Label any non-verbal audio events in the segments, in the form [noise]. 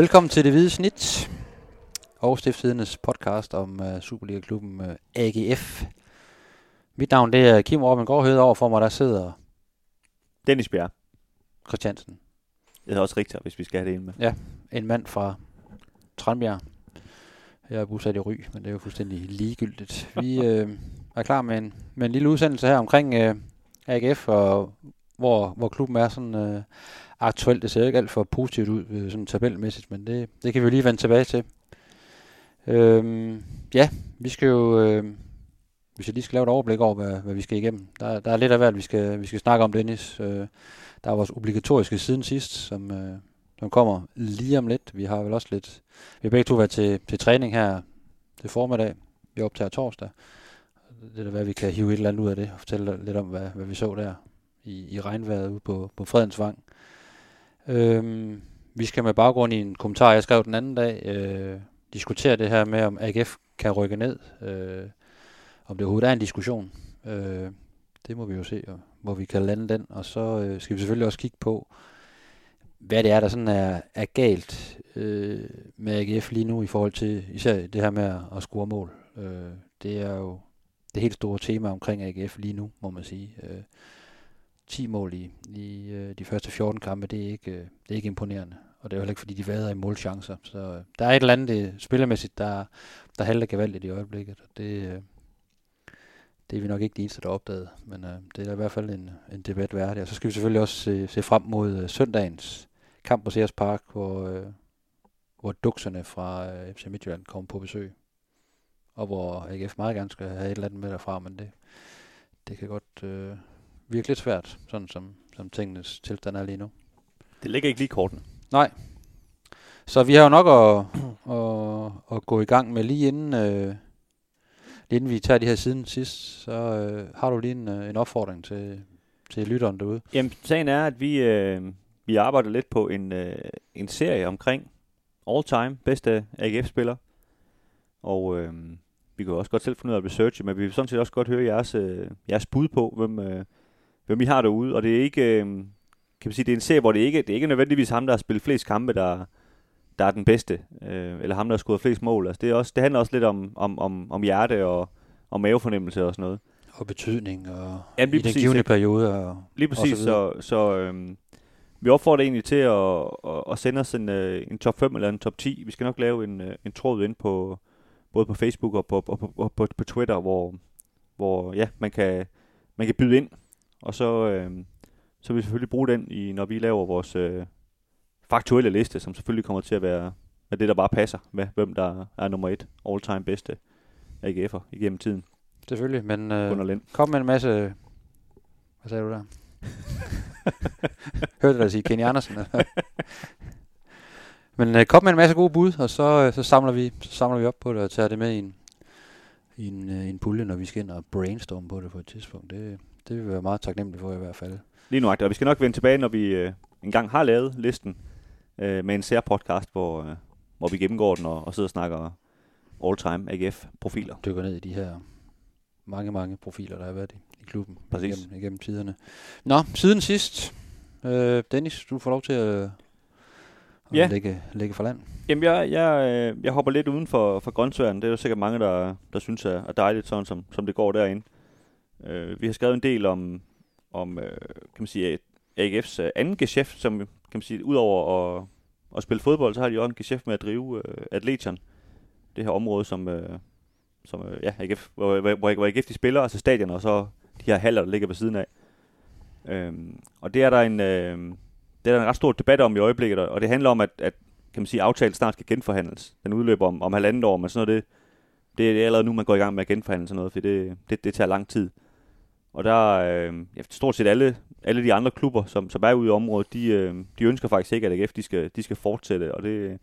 Velkommen til Det Hvide Snit og Stiftstidernes podcast om uh, Superliga-klubben uh, AGF. Mit navn det er Kim Robin Gårdhed, over for mig der sidder Dennis Bjerg. Christiansen. Jeg hedder også Richter, hvis vi skal have det ind med. Ja, en mand fra Tranbjerg. Jeg er bosat i Ry, men det er jo fuldstændig ligegyldigt. Vi [laughs] øh, er klar med en, med en lille udsendelse her omkring øh, AGF, og hvor, hvor klubben er sådan øh, aktuelt. Det ser ikke alt for positivt ud øh, sådan tabelmæssigt, men det, det kan vi jo lige vende tilbage til. Øhm, ja, vi skal jo, øh, hvis jeg lige skal lave et overblik over, hvad, hvad vi skal igennem. Der, der er lidt af hvert, vi skal, vi skal snakke om, Dennis. Øh, der er vores obligatoriske siden sidst, som, øh, som kommer lige om lidt. Vi har vel også lidt, vi har begge to været til, til træning her til formiddag. Vi optager torsdag. Det er da hvad vi kan hive et eller andet ud af det, og fortælle lidt om, hvad, hvad vi så der i, i regnvejret ude på, på Fredensvang. Øhm, vi skal med baggrund i en kommentar, jeg skrev den anden dag, øh, diskutere det her med, om AGF kan rykke ned. Øh, om det overhovedet er en diskussion. Øh, det må vi jo se, hvor vi kan lande den. Og så øh, skal vi selvfølgelig også kigge på, hvad det er, der sådan er, er galt øh, med AGF lige nu i forhold til især det her med at, at score mål. Øh, det er jo det helt store tema omkring AGF lige nu, må man sige. Øh, 10 mål i, i øh, de første 14 kampe, det er, ikke, øh, det er ikke imponerende. Og det er jo heller ikke, fordi de vader i målchancer. Så øh, der er et eller andet øh, det, spillermæssigt, der, der halter gevaldigt i øjeblikket. Og det, øh, det er vi nok ikke de eneste, der opdaget. Men øh, det er i hvert fald en, en debat værdig. Og så skal vi selvfølgelig også se, se frem mod øh, søndagens kamp på Sears Park, hvor, øh, hvor dukserne fra øh, FC Midtjylland kommer på besøg. Og hvor AGF meget gerne skal have et eller andet med derfra, men det, det kan godt øh, virke lidt svært, sådan som, som tingenes tilstand er lige nu. Det ligger ikke lige i kortene. Nej. Så vi har jo nok at, [clears throat] at, at gå i gang med lige inden, øh, lige inden vi tager de her siden sidst, så øh, har du lige en, øh, en opfordring til, til lytteren derude. Jamen, sagen er, at vi, øh, vi arbejder lidt på en, øh, en serie omkring all-time bedste AGF-spiller. Og øh, vi kan også godt selv finde ud af at researche, men vi vil sådan set også godt høre jeres, øh, jeres bud på, hvem, øh, hvem I har derude. Og det er ikke, øh, kan man sige, det er en serie, hvor det ikke det er ikke nødvendigvis ham, der har spillet flest kampe, der, der er den bedste, øh, eller ham, der har scoret flest mål. Altså, det, er også, det handler også lidt om, om, om, om hjerte og, og mavefornemmelse og sådan noget. Og betydning og Ja, i lige den præcis, givende ikke? periode. Og, Lige præcis, og så så, så øhm, vi opfordrer egentlig til at, at, at sende os en, øh, en top 5 eller en top 10. Vi skal nok lave en, øh, en tråd ind på både på Facebook og på, på, på, på, på Twitter, hvor, hvor ja, man, kan, man kan byde ind. Og så, øhm, så vil vi selvfølgelig bruge den, i, når vi laver vores øh, faktuelle liste, som selvfølgelig kommer til at være, være det, der bare passer med, hvem der er nummer et all-time bedste AGF'er igennem tiden. Selvfølgelig, men øh, kom med en masse... Hvad sagde du der? [laughs] Hørte du dig sige Kenny Andersen? [laughs] Men øh, kom med en masse gode bud, og så, øh, så, samler vi, så samler vi op på det og tager det med i en, i en, øh, en pulje, når vi skal ind og brainstorme på det på et tidspunkt. Det, det vil vi være meget taknemmelige for i hvert fald. Lige nu, og vi skal nok vende tilbage, når vi øh, engang har lavet listen øh, med en særpodcast, hvor, øh, hvor vi gennemgår den og, og sidder og snakker all-time AGF-profiler. Dykker ned i de her mange, mange profiler, der har været i, i klubben Præcis. Igennem, igennem tiderne. Nå, siden sidst. Øh, Dennis, du får lov til at, at Ja. lægge, lægge for land. Jamen, jeg, jeg, øh, jeg hopper lidt uden for, for grøntsværen. Det er jo sikkert mange, der, der synes er, er dejligt, sådan som, som det går derinde. Øh, vi har skrevet en del om, om øh, kan man sige, AGF's øh, anden geschæft, som kan man sige, udover at, at spille fodbold, så har de jo også en geschæft med at drive øh, atleterne. Det her område, som, øh, som øh, ja, AGF, hvor, hvor, hvor, AGF de spiller, altså stadion, og så de her haller, der ligger ved siden af. Øhm, og det er der en, øh, det er der en ret stor debat om i øjeblikket, og det handler om, at, at kan man sige, aftalen snart skal genforhandles. Den udløber om, om halvandet år, men sådan noget, det, det, det er allerede nu, man går i gang med at genforhandle sådan noget, for det, det, det tager lang tid. Og der er øh, ja, stort set alle, alle de andre klubber, som, som er ude i området, de, øh, de ønsker faktisk ikke, at AGF de skal, de skal fortsætte, og det,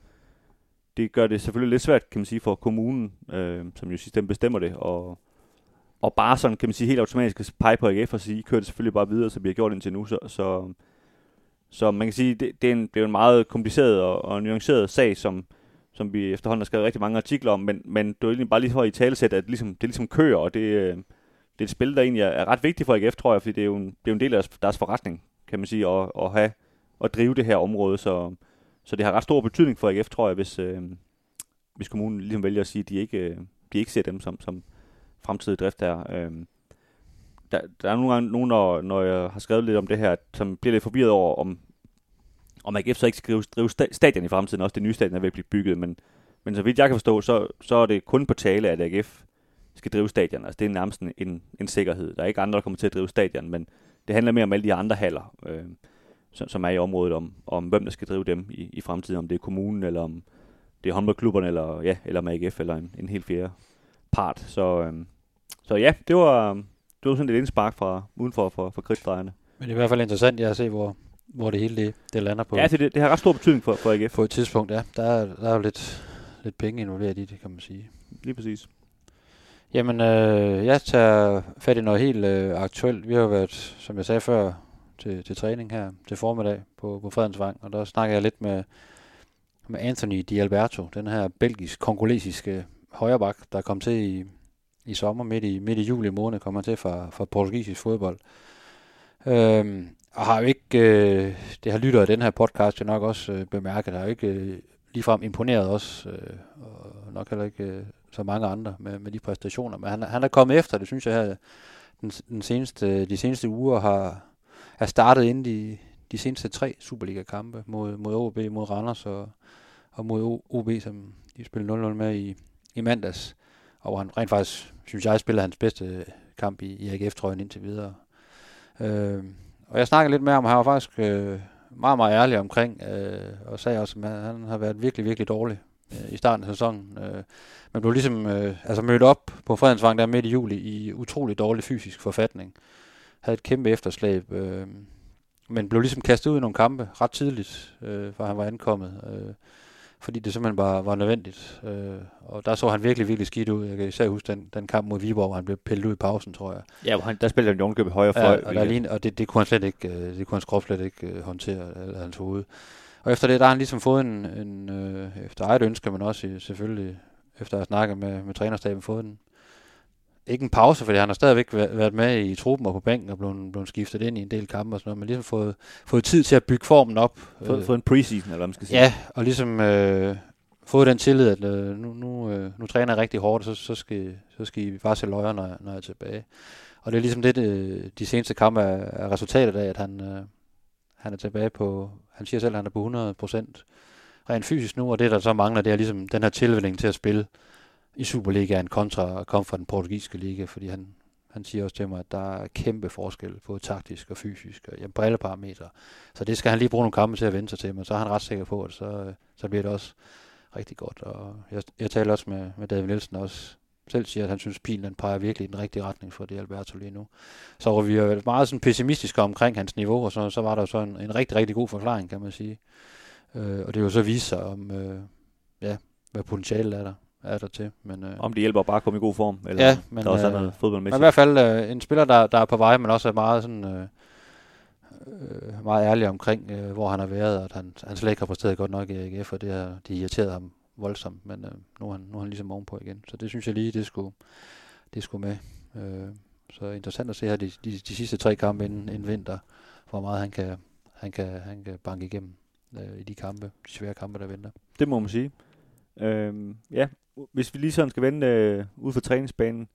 det gør det selvfølgelig lidt svært, kan man sige, for kommunen, øh, som jo sidst bestemmer det, og, og bare sådan, kan man sige, helt automatisk pege på AGF og sige, I kører det selvfølgelig bare videre, så vi har gjort indtil nu, så, så, så man kan sige, det, det, er, en, det er en meget kompliceret og, og nuanceret sag, som, som vi efterhånden har skrevet rigtig mange artikler om, men, men det er egentlig bare lige for at i talesæt, at ligesom, det ligesom kører, og det, øh, det er et spil, der egentlig er, er ret vigtigt for AGF, tror jeg, fordi det er jo en, det er jo en del af deres, deres forretning, kan man sige, at, at have at drive det her område, så, så det har ret stor betydning for AGF, tror jeg, hvis, øh, hvis kommunen ligesom vælger at sige, at de ikke, øh, de ikke ser dem som, som fremtidig drift der. Øh, der, der er nogle gange nogen, når, når jeg har skrevet lidt om det her, som bliver lidt forvirret over, om, om AGF så ikke skal drive stadion i fremtiden, også det nye stadion er ved at blive bygget, men, men så vidt jeg kan forstå, så, så er det kun på tale, at AGF skal drive stadion. Altså det er nærmest en, en, en sikkerhed. Der er ikke andre, der kommer til at drive stadion, men det handler mere om alle de andre haller, øh, som, som er i området, om, om hvem der skal drive dem i, i fremtiden, om det er kommunen, eller om det er håndboldklubberne, eller, ja, eller med AGF, eller en, en helt fjerde part. Så, øh, så ja, det var, det var sådan et indspark fra udenfor for, for kridtdrejerne. Men det er i hvert fald interessant ja, at se, hvor, hvor det hele det, det lander på. Ja, det, det har ret stor betydning for, for AGF. På et tidspunkt, ja. Der er, der er jo lidt, lidt penge involveret i det, kan man sige. Lige præcis. Jamen, øh, jeg tager fat i noget helt øh, aktuelt. Vi har jo været, som jeg sagde før, til, til træning her til formiddag på, på Fredensvang, og der snakker jeg lidt med, med Anthony Di Alberto, den her belgisk-kongolesiske højreback, der kom til i, i sommer, midt i, midt i juli måned, kommer til fra, fra portugisisk fodbold. Øhm, og har jo ikke, øh, det har lyttet af den her podcast jo nok også øh, bemærket, har jo ikke øh, ligefrem imponeret os, øh, og nok heller ikke øh, så mange andre med, med de præstationer. Men han, han er kommet efter, det synes jeg her, den, den seneste, de seneste uger har er startet ind de, de seneste tre Superliga-kampe mod, mod OB, mod Randers og, og mod OB, som de spillede 0-0 med i, i mandags. Og han rent faktisk, synes jeg, spiller hans bedste kamp i, i AGF-trøjen indtil videre. Øh, og jeg snakkede lidt med ham, han var faktisk øh, meget, meget ærlig omkring, øh, og sagde også, at han har været virkelig, virkelig dårlig øh, i starten af sæsonen. Øh, man blev ligesom øh, altså mødt op på Fredensvang der midt i juli i utrolig dårlig fysisk forfatning. Havde et kæmpe efterslæb, øh, men blev ligesom kastet ud i nogle kampe ret tidligt, øh, før han var ankommet. Øh, fordi det simpelthen bare var nødvendigt. Øh, og der så han virkelig, virkelig skidt ud. Jeg kan især huske den, den kamp mod Viborg, hvor han blev pillet ud i pausen, tror jeg. Ja, han, der spillede han Jongkøb højre fløj. Ja, og, der lige, og det, det, kunne han slet ikke, øh, det kunne hans krop slet ikke øh, håndtere, eller hans hoved. Og efter det, der har han ligesom fået en, en øh, efter eget ønske, men også selvfølgelig efter at have snakket med, med trænerstaben, fået en, ikke en pause, fordi han har stadigvæk været med i truppen og på bænken og blevet, blevet skiftet ind i en del kampe og sådan noget, men ligesom fået, fået tid til at bygge formen op. Fået, øh, fået en preseason, eller hvad man skal sige. Ja, og ligesom øh, fået den tillid, at øh, nu, nu, øh, nu træner jeg rigtig hårdt, så, så, skal, så skal I bare se løjer, når, når jeg er tilbage. Og det er ligesom det, det de seneste kampe er, er resultatet af, at han, øh, han er tilbage på, han siger selv, at han er på 100 procent rent fysisk nu, og det der så mangler, det er ligesom den her tilvænning til at spille i Superligaen kontra at komme fra den portugisiske liga, fordi han, han siger også til mig, at der er kæmpe forskel på taktisk og fysisk, og jamen, på alle parametre. Så det skal han lige bruge nogle kampe til at vende sig til, men så er han ret sikker på, at så, øh, så bliver det også rigtig godt. Og jeg, jeg taler også med, med David Nielsen også, selv siger, at han synes, at pilen den peger virkelig i den rigtige retning for det Alberto lige nu. Så var vi jo meget sådan pessimistiske omkring hans niveau, og så, så var der så en, en rigtig, rigtig god forklaring, kan man sige. Øh, og det jo så vise sig om, øh, ja, hvad potentialet er der er der til. Men, øh, Om det hjælper bare at komme i god form, eller ja, men, der også er noget fodboldmæssigt. Men i hvert fald øh, en spiller, der, der er på vej, men også er meget sådan... Øh, øh, meget ærlig omkring, øh, hvor han har været, og at han, han slet ikke har præsteret godt nok i AGF, og det har de irriteret ham voldsomt, men øh, nu, er han, nu er han ligesom ovenpå igen. Så det synes jeg lige, det skulle, det skulle med. Øh, så interessant at se her de, de, de sidste tre kampe inden, inden vinter, hvor meget han kan, han kan, han kan banke igennem øh, i de kampe, de svære kampe, der venter. Det må man sige. Øh, ja, hvis vi lige sådan skal vende øh, ud for træningsbanen.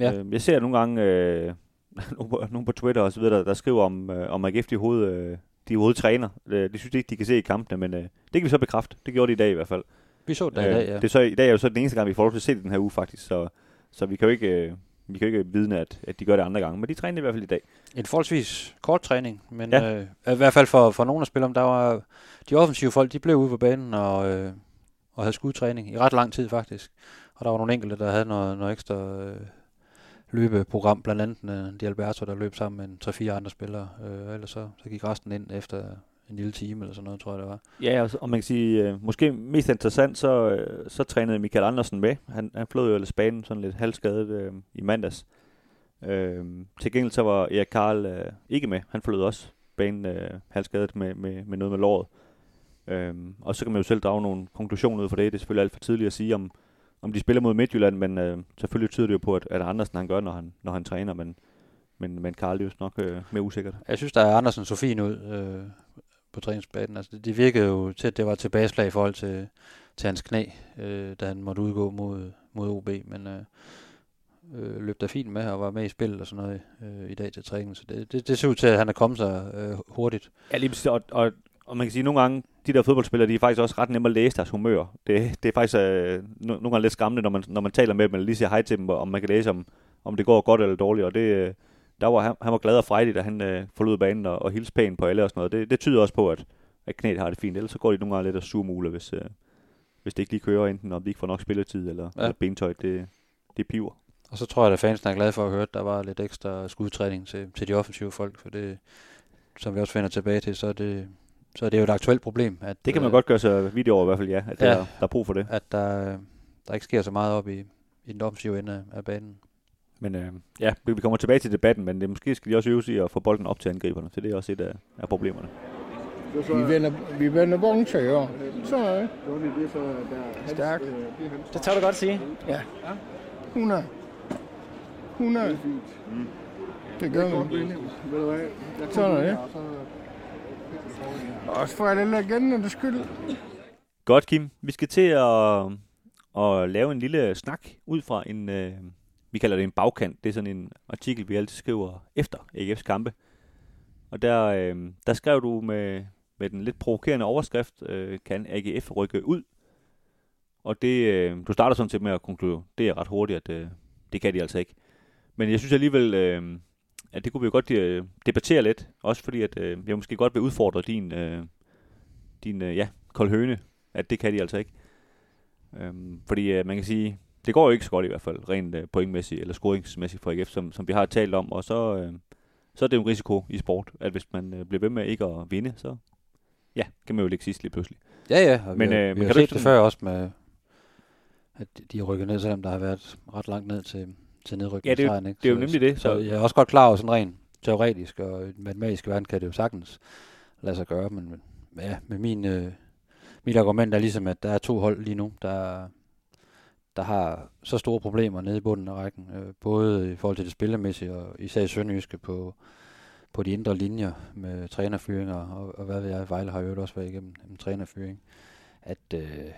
Ja. Øh, jeg ser nogle gange øh, [laughs] nogen på Twitter og så videre, der, der skriver om, øh, om AGF de hoved, øh, de hovedtræner. Det, det synes jeg ikke, de kan se i kampene, men øh, det kan vi så bekræfte. Det gjorde de i dag i hvert fald. Vi så det øh, i dag, ja. Det er så, I dag er jo så den eneste gang, vi får lov til at se det den her uge faktisk, så, så vi kan jo ikke... Øh, vi kan jo ikke vide, at, at de gør det andre gange, men de træner i hvert fald i dag. En forholdsvis kort træning, men ja. øh, i hvert fald for, for nogle af spillerne, der var de offensive folk, de blev ude på banen og, øh, og havde skudtræning i ret lang tid faktisk. Og der var nogle enkelte, der havde noget, noget ekstra øh, løbeprogram, blandt andet øh, de Alberto, der løb sammen med en 3-4 andre spillere. Øh, ellers så, så gik resten ind efter en lille time eller sådan noget, tror jeg det var. Ja, og, og man kan sige, øh, måske mest interessant, så, øh, så trænede Michael Andersen med. Han, han flød jo ellers banen sådan lidt halvskadet øh, i mandags. Øh, til gengæld så var Erik Karl øh, ikke med. Han flød også banen øh, halvskadet med, med, med noget med låret. Øhm, og så kan man jo selv drage nogle konklusioner ud fra det. Det er selvfølgelig alt for tidligt at sige, om, om de spiller mod Midtjylland, men øh, selvfølgelig tyder det jo på, at, at Andersen han gør, når han, når han træner, men, men, men Karl er jo nok øh, mere usikkert. Jeg synes, der er Andersen så fin ud øh, på træningsbanen. Altså, det, det virkede jo til, at det var et tilbageslag i forhold til, til hans knæ, øh, da han måtte udgå mod, mod OB, men øh, øh, løb der fint med og var med i spillet og sådan noget øh, i dag til træningen. Så det, det, det ser ud til, at han er kommet sig øh, hurtigt. Ja, lige præcis. Og, og, og man kan sige, at nogle gange, de der fodboldspillere, de er faktisk også ret nemme at læse deres humør. Det, det er faktisk øh, nogle gange lidt skræmmende, når man, når man taler med dem, eller lige siger hej til dem, om man kan læse, om, om det går godt eller dårligt. Og det, øh, der var, han, han var glad og frejdig, da han øh, forlod banen og, og hilste pænt på alle og sådan noget. Det, det tyder også på, at, at knæet har det fint. Ellers så går de nogle gange lidt og surmule, hvis, øh, hvis det ikke lige kører, enten om de ikke får nok spilletid, eller, ja. eller bentøj, det, det piver. Og så tror jeg, at fansen er glad for at høre, at der var lidt ekstra skudtræning til, til de offensive folk, for det, som vi også finder tilbage til, så er det, så er det jo et aktuelt problem. At, det kan man øh, godt gøre sig video over i hvert fald, ja, at ja, der, der er brug for det. At der, der ikke sker så meget op i, i den offensive ende af, af banen. Men øh, ja, vi kommer tilbage til debatten, men det, måske skal de også øve sig at få bolden op til angriberne, så det er også et af, af problemerne. Vi vender, vi vender vogn til år. Så er det. Stærkt. Det tør du godt sige. Ja. 100. 100. Mm. Det gør vi. Sådan er det. Også for alle legenderne skyld. Godt, Kim. Vi skal til at, at lave en lille snak ud fra en, øh, vi kalder det en bagkant. Det er sådan en artikel, vi altid skriver efter AGF's kampe. Og der, øh, der skrev du med, med den lidt provokerende overskrift, øh, kan AGF rykke ud? Og det, øh, du starter sådan set med at konkludere, det er ret hurtigt, at øh, det kan de altså ikke. Men jeg synes alligevel, øh, at det kunne vi jo godt øh, debattere lidt, også fordi at øh, jeg måske godt vil udfordre din, øh, din øh, ja, kold høne, at det kan de altså ikke. Øh, fordi øh, man kan sige, det går jo ikke så godt i hvert fald, rent øh, pointmæssigt eller scoringsmæssigt for AGF, som, som vi har talt om, og så, øh, så er det jo en risiko i sport, at hvis man øh, bliver ved med ikke at vinde, så ja, kan man jo ligge sidst lige pludselig. Ja, ja, men, vi, øh, vi men har set det før også med, at de har rykket ned, selvom der har været ret langt ned til, til nedrykning. Ja, det, er, ikke? det er jo nemlig det. Så. så jeg er også godt klar over sådan rent teoretisk og matematisk verden kan det jo sagtens lade sig gøre, men ja, med min, øh, mit argument er ligesom, at der er to hold lige nu, der, der har så store problemer nede i bunden af rækken, øh, både i forhold til det spillemæssige og især i Sønderjyske på, på de indre linjer med trænerfyringer, og, og hvad ved jeg, Vejle har jo også været igennem en trænerfyring, at, øh,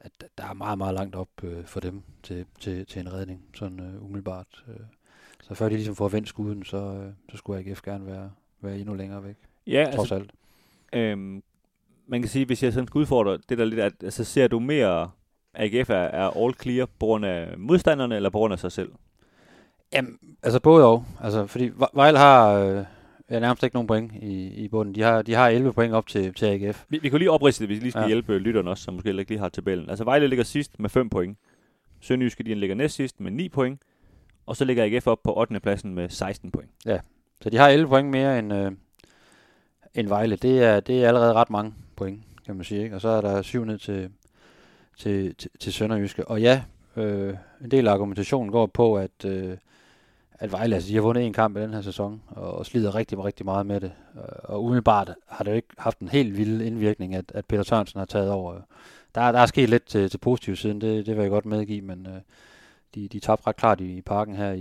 at der er meget, meget langt op øh, for dem til, til, til en redning, sådan øh, umiddelbart. Øh. Så før de ligesom får vendt skuden, så, øh, så skulle AGF gerne være, være endnu længere væk, ja, trods altså, alt. Øhm, man kan sige, hvis jeg sådan skal udfordre det der lidt, at altså, ser du mere AGF er, er all clear på grund af modstanderne, eller på grund af sig selv? Jamen, altså både og. Altså, fordi Vejle har øh, nærmest ikke nogen point i, i bunden. De har, de har 11 point op til, til AGF. Vi, vi kan lige opridse det, hvis vi lige skal ja. hjælpe lytterne også, som måske ikke lige har tabellen. Altså Vejle ligger sidst med 5 point. Sønderjyske de ligger næst sidst med 9 point. Og så ligger AGF op på 8. pladsen med 16 point. Ja, så de har 11 point mere end, øh, end Vejle. Det er, det er allerede ret mange point, kan man sige. Ikke? Og så er der syv ned til, til, til, til Sønderjyske. Og ja, øh, en del af argumentationen går på, at, øh, at Vejle, altså, de har vundet en kamp i den her sæson, og, og slider rigtig, rigtig meget med det. Øh, og umiddelbart har det jo ikke haft en helt vild indvirkning, at, at Peter Sørensen har taget over. Der, der er sket lidt til, til positiv siden, det, det vil jeg godt medgive, men øh, de, de tabte ret klart i, i parken her i,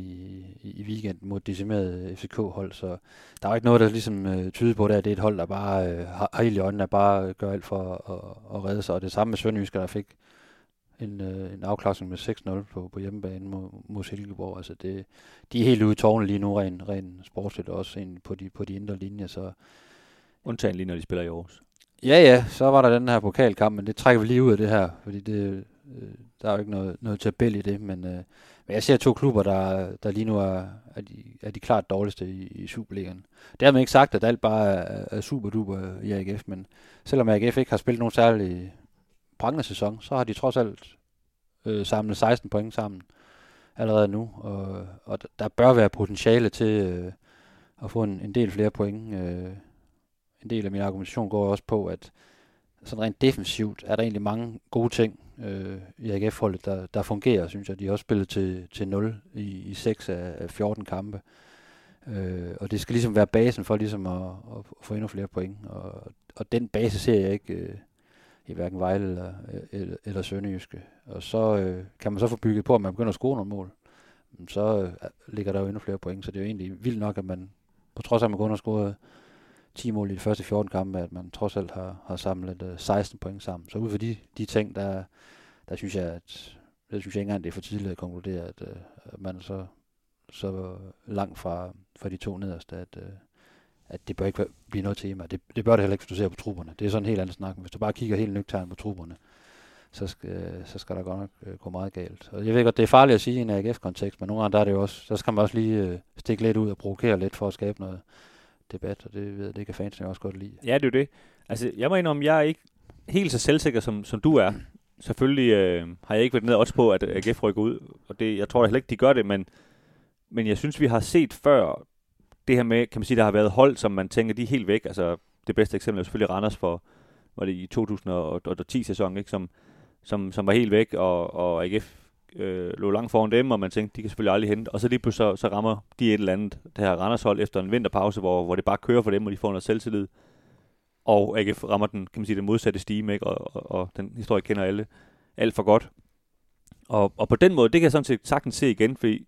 i, i weekenden mod decimeret FCK-hold, så der er ikke noget, der ligesom øh, tyder på det, at det er et hold, der bare øh, har, har helt i øjnene, der bare gør alt for at, at redde sig. Og det samme med Sønderjysker, der fik en, øh, en afklaring med 6-0 på, på hjemmebane mod, mod Silkeborg. Altså det, de er helt ude i tårne lige nu, rent ren sportsligt, også ind på de, på de indre linjer. Så. Undtagen lige, når de spiller i Aarhus. Ja, ja, så var der den her pokalkamp, men det trækker vi lige ud af det her, fordi det, øh, der er jo ikke noget, noget tabel i det, men, øh, men jeg ser to klubber, der, der lige nu er, er, de, er de klart dårligste i, i Superligaen. Det har man ikke sagt, at alt bare er, er super duper i AGF, men selvom AGF ikke har spillet nogen særlig prangende sæson, så har de trods alt øh, samlet 16 point sammen allerede nu, og, og der bør være potentiale til øh, at få en, en del flere point. Øh, en del af min argumentation går også på, at sådan rent defensivt er der egentlig mange gode ting øh, i AGF-holdet, der, der fungerer, synes jeg. De har også spillet til, til 0 i, i 6 af 14 kampe. Øh, og det skal ligesom være basen for ligesom at, at få endnu flere point. Og, og den base ser jeg ikke øh, i hverken Vejle eller, eller, eller Sønderjyske. Og så øh, kan man så få bygget på, at man begynder at score nogle mål. Så øh, ligger der jo endnu flere point, så det er jo egentlig vildt nok, at man, på trods af at man kun har scoret 10 mål i de første 14 kampe, at man trods alt har, har samlet øh, 16 point sammen. Så ud fra de, de ting, der, der synes jeg, at det synes jeg ikke engang, det er for tidligt at konkludere, at, øh, at man er så, så langt fra, fra de to nederste, at, øh, at det bør ikke blive noget tema. Det, det bør det heller ikke, hvis du ser på trupperne. Det er sådan en helt anden snak. Hvis du bare kigger helt nøgternt på trupperne, så skal, øh, så skal der godt nok øh, gå meget galt. Og jeg ved godt, det er farligt at sige i en AGF-kontekst, men nogle gange der er det jo også, så skal man også lige øh, stikke lidt ud og provokere lidt for at skabe noget debat, og det, ved, jeg, det kan fansene også godt lide. Ja, det er jo det. Altså, jeg må indrømme, jeg er ikke helt så selvsikker, som, som du er. Selvfølgelig øh, har jeg ikke været ned og på, at AGF rykker ud, og det, jeg tror heller ikke, de gør det, men, men jeg synes, vi har set før det her med, kan man sige, der har været hold, som man tænker, de er helt væk. Altså, det bedste eksempel er selvfølgelig Randers for, var det i 2010-sæsonen, ikke, som, som, som var helt væk, og, og AGF øh, lå langt foran dem, og man tænkte, de kan selvfølgelig aldrig hente. Og så lige pludselig så, så rammer de et eller andet, det her Randers hold efter en vinterpause, hvor, hvor det bare kører for dem, og de får noget selvtillid. Og AGF rammer den, kan man sige, den modsatte stime, ikke? Og, og, og den historie kender alle alt for godt. Og, og på den måde, det kan jeg sådan set sagtens se igen, fordi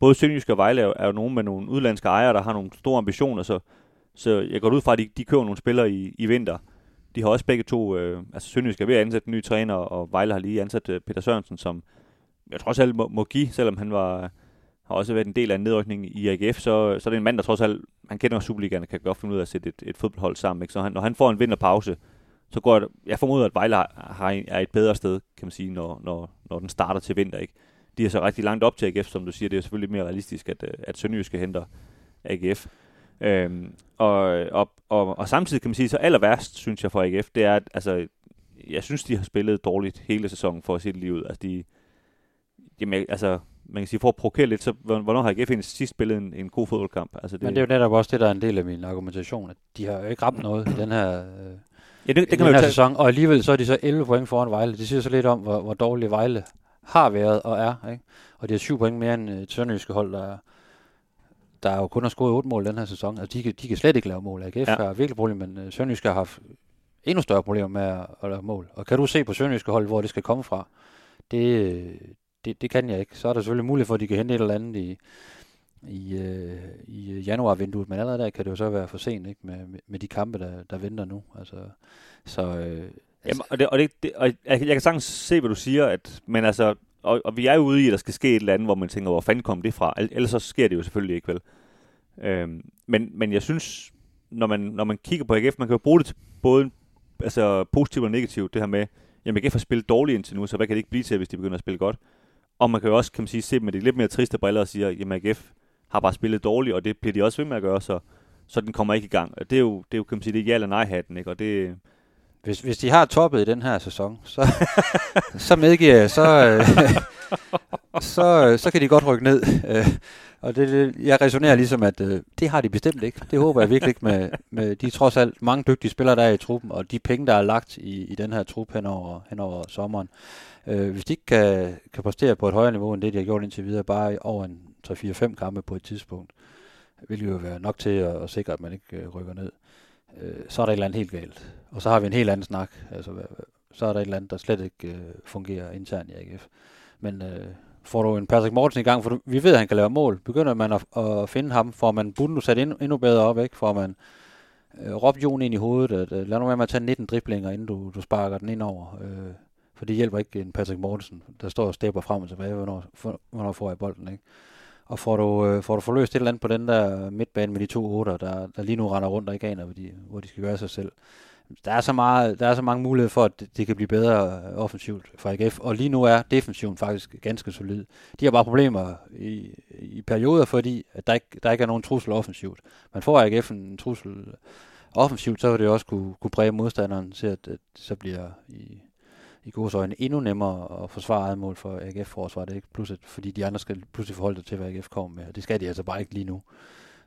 både Sønderjysk og Vejle er, er jo nogen med nogle udlandske ejere, der har nogle store ambitioner, så, så jeg går ud fra, at de, de køber nogle spillere i, i vinter, de har også begge to, øh, altså Sønderjysk er ved at ansætte en ny træner, og Vejle har lige ansat øh, Peter Sørensen, som jeg trods alt må, må give, selvom han var, har også været en del af en nedrykning i AGF, så, så er det en mand, der trods alt, han kender Superligaen og kan godt finde ud af at sætte et, et fodboldhold sammen. Ikke? Så han, når han får en vinterpause, så går jeg, jeg formoder, at Vejle har, har, er et bedre sted, kan man sige, når, når, når den starter til vinter. Ikke? De er så rigtig langt op til AGF, som du siger. Det er selvfølgelig mere realistisk, at, øh, at Sønderjyske henter AGF. Øhm, og, og, og, og samtidig kan man sige, så aller værst, synes jeg for AGF, det er, at altså, jeg synes, de har spillet dårligt hele sæsonen for at se det lige ud. Altså, de, jamen, altså, man kan sige, for at provokere lidt, så hvornår har AGF egentlig sidst spillet en, en god fodboldkamp? Altså, det, Men det er jo netop også det, der er en del af min argumentation, at de har jo ikke ramt noget i den her, øh, ja, det, det kan den man her tage... sæson, og alligevel så er de så 11 point foran Vejle. Det siger så lidt om, hvor, hvor dårlig Vejle har været og er. Ikke? Og de har 7 point mere end et sønderjyske hold, der, der jo kun har scoret 8 mål den her sæson. Altså, de, kan, de kan slet ikke lave mål. AGF ja. har virkelig problemer, men uh, Sønderjyske har haft endnu større problemer med at, at lave mål. Og kan du se på Sønderjyske hold, hvor det skal komme fra? Det, det, det kan jeg ikke. Så er der selvfølgelig mulighed for, at de kan hente et eller andet i, i, øh, i januarvinduet, men allerede der kan det jo så være for sent ikke? Med, med, med de kampe, der, der venter nu. Altså, så, øh, Altså- jamen, og, det, og, det, det, og jeg, jeg kan sagtens se, hvad du siger, at, men altså, og, og vi er jo ude i, at der skal ske et eller andet, hvor man tænker, hvor fanden kom det fra? Ellers så sker det jo selvfølgelig ikke, vel? Øhm, men, men jeg synes, når man, når man kigger på AGF, man kan jo bruge det til både altså, positivt og negativt, det her med, jamen AGF har spillet dårligt indtil nu, så hvad kan det ikke blive til, hvis de begynder at spille godt? Og man kan jo også, kan man sige, se med de lidt mere triste briller og sige, at AGF har bare spillet dårligt, og det bliver de også ved med at gøre, så, så den kommer ikke i gang. Det er jo, det er jo kan man sige, det er ja eller nej hatten, ikke? Og det, hvis, hvis de har toppet i den her sæson, så, [laughs] så medgiver jeg, så, øh, så, øh, så kan de godt rykke ned. Øh, og det, jeg resonerer ligesom, at øh, det har de bestemt ikke. Det håber jeg virkelig ikke med, med de trods alt mange dygtige spillere, der er i truppen, og de penge, der er lagt i, i den her trup hen over, hen over sommeren. Øh, hvis de ikke kan, kan præstere på et højere niveau, end det, de har gjort indtil videre, bare over en 3-4-5 kampe på et tidspunkt, vil jo være nok til at, at sikre, at man ikke øh, rykker ned øh, så er der et eller andet helt galt. Og så har vi en helt anden snak. Altså, så er der et eller andet, der slet ikke øh, fungerer internt i AGF. Men øh, får du en Patrick Mortensen i gang, for du, vi ved, at han kan lave mål. Begynder man at, at finde ham, får man Bundu sat endnu, endnu bedre op, ikke? får man øh, Rob Jon ind i hovedet, at, øh, lad nu være med at tage 19 driblinger, inden du, du sparker den ind over. Øh, for det hjælper ikke en Patrick Mortensen, der står og stepper frem og tilbage, hvornår, for, hvornår får jeg bolden. Ikke? Og får du, øh, får du forløst et eller andet på den der midtbane med de to otter, der, der lige nu render rundt og ikke aner, hvor de, hvor de skal gøre sig selv. Der er, så meget, der er så mange muligheder for, at det kan blive bedre øh, offensivt for AGF. Og lige nu er defensiven faktisk ganske solid. De har bare problemer i, i perioder, fordi at der, ikke, der ikke er nogen trussel offensivt. Man får AGF en trussel offensivt, så vil det også kunne, kunne præge modstanderen til, at, at så bliver i, i gode øjne endnu nemmere at forsvare eget mål for AGF-forsvaret, ikke? Plus at, fordi de andre skal pludselig forholde sig til, hvad AGF kommer med, og det skal de altså bare ikke lige nu.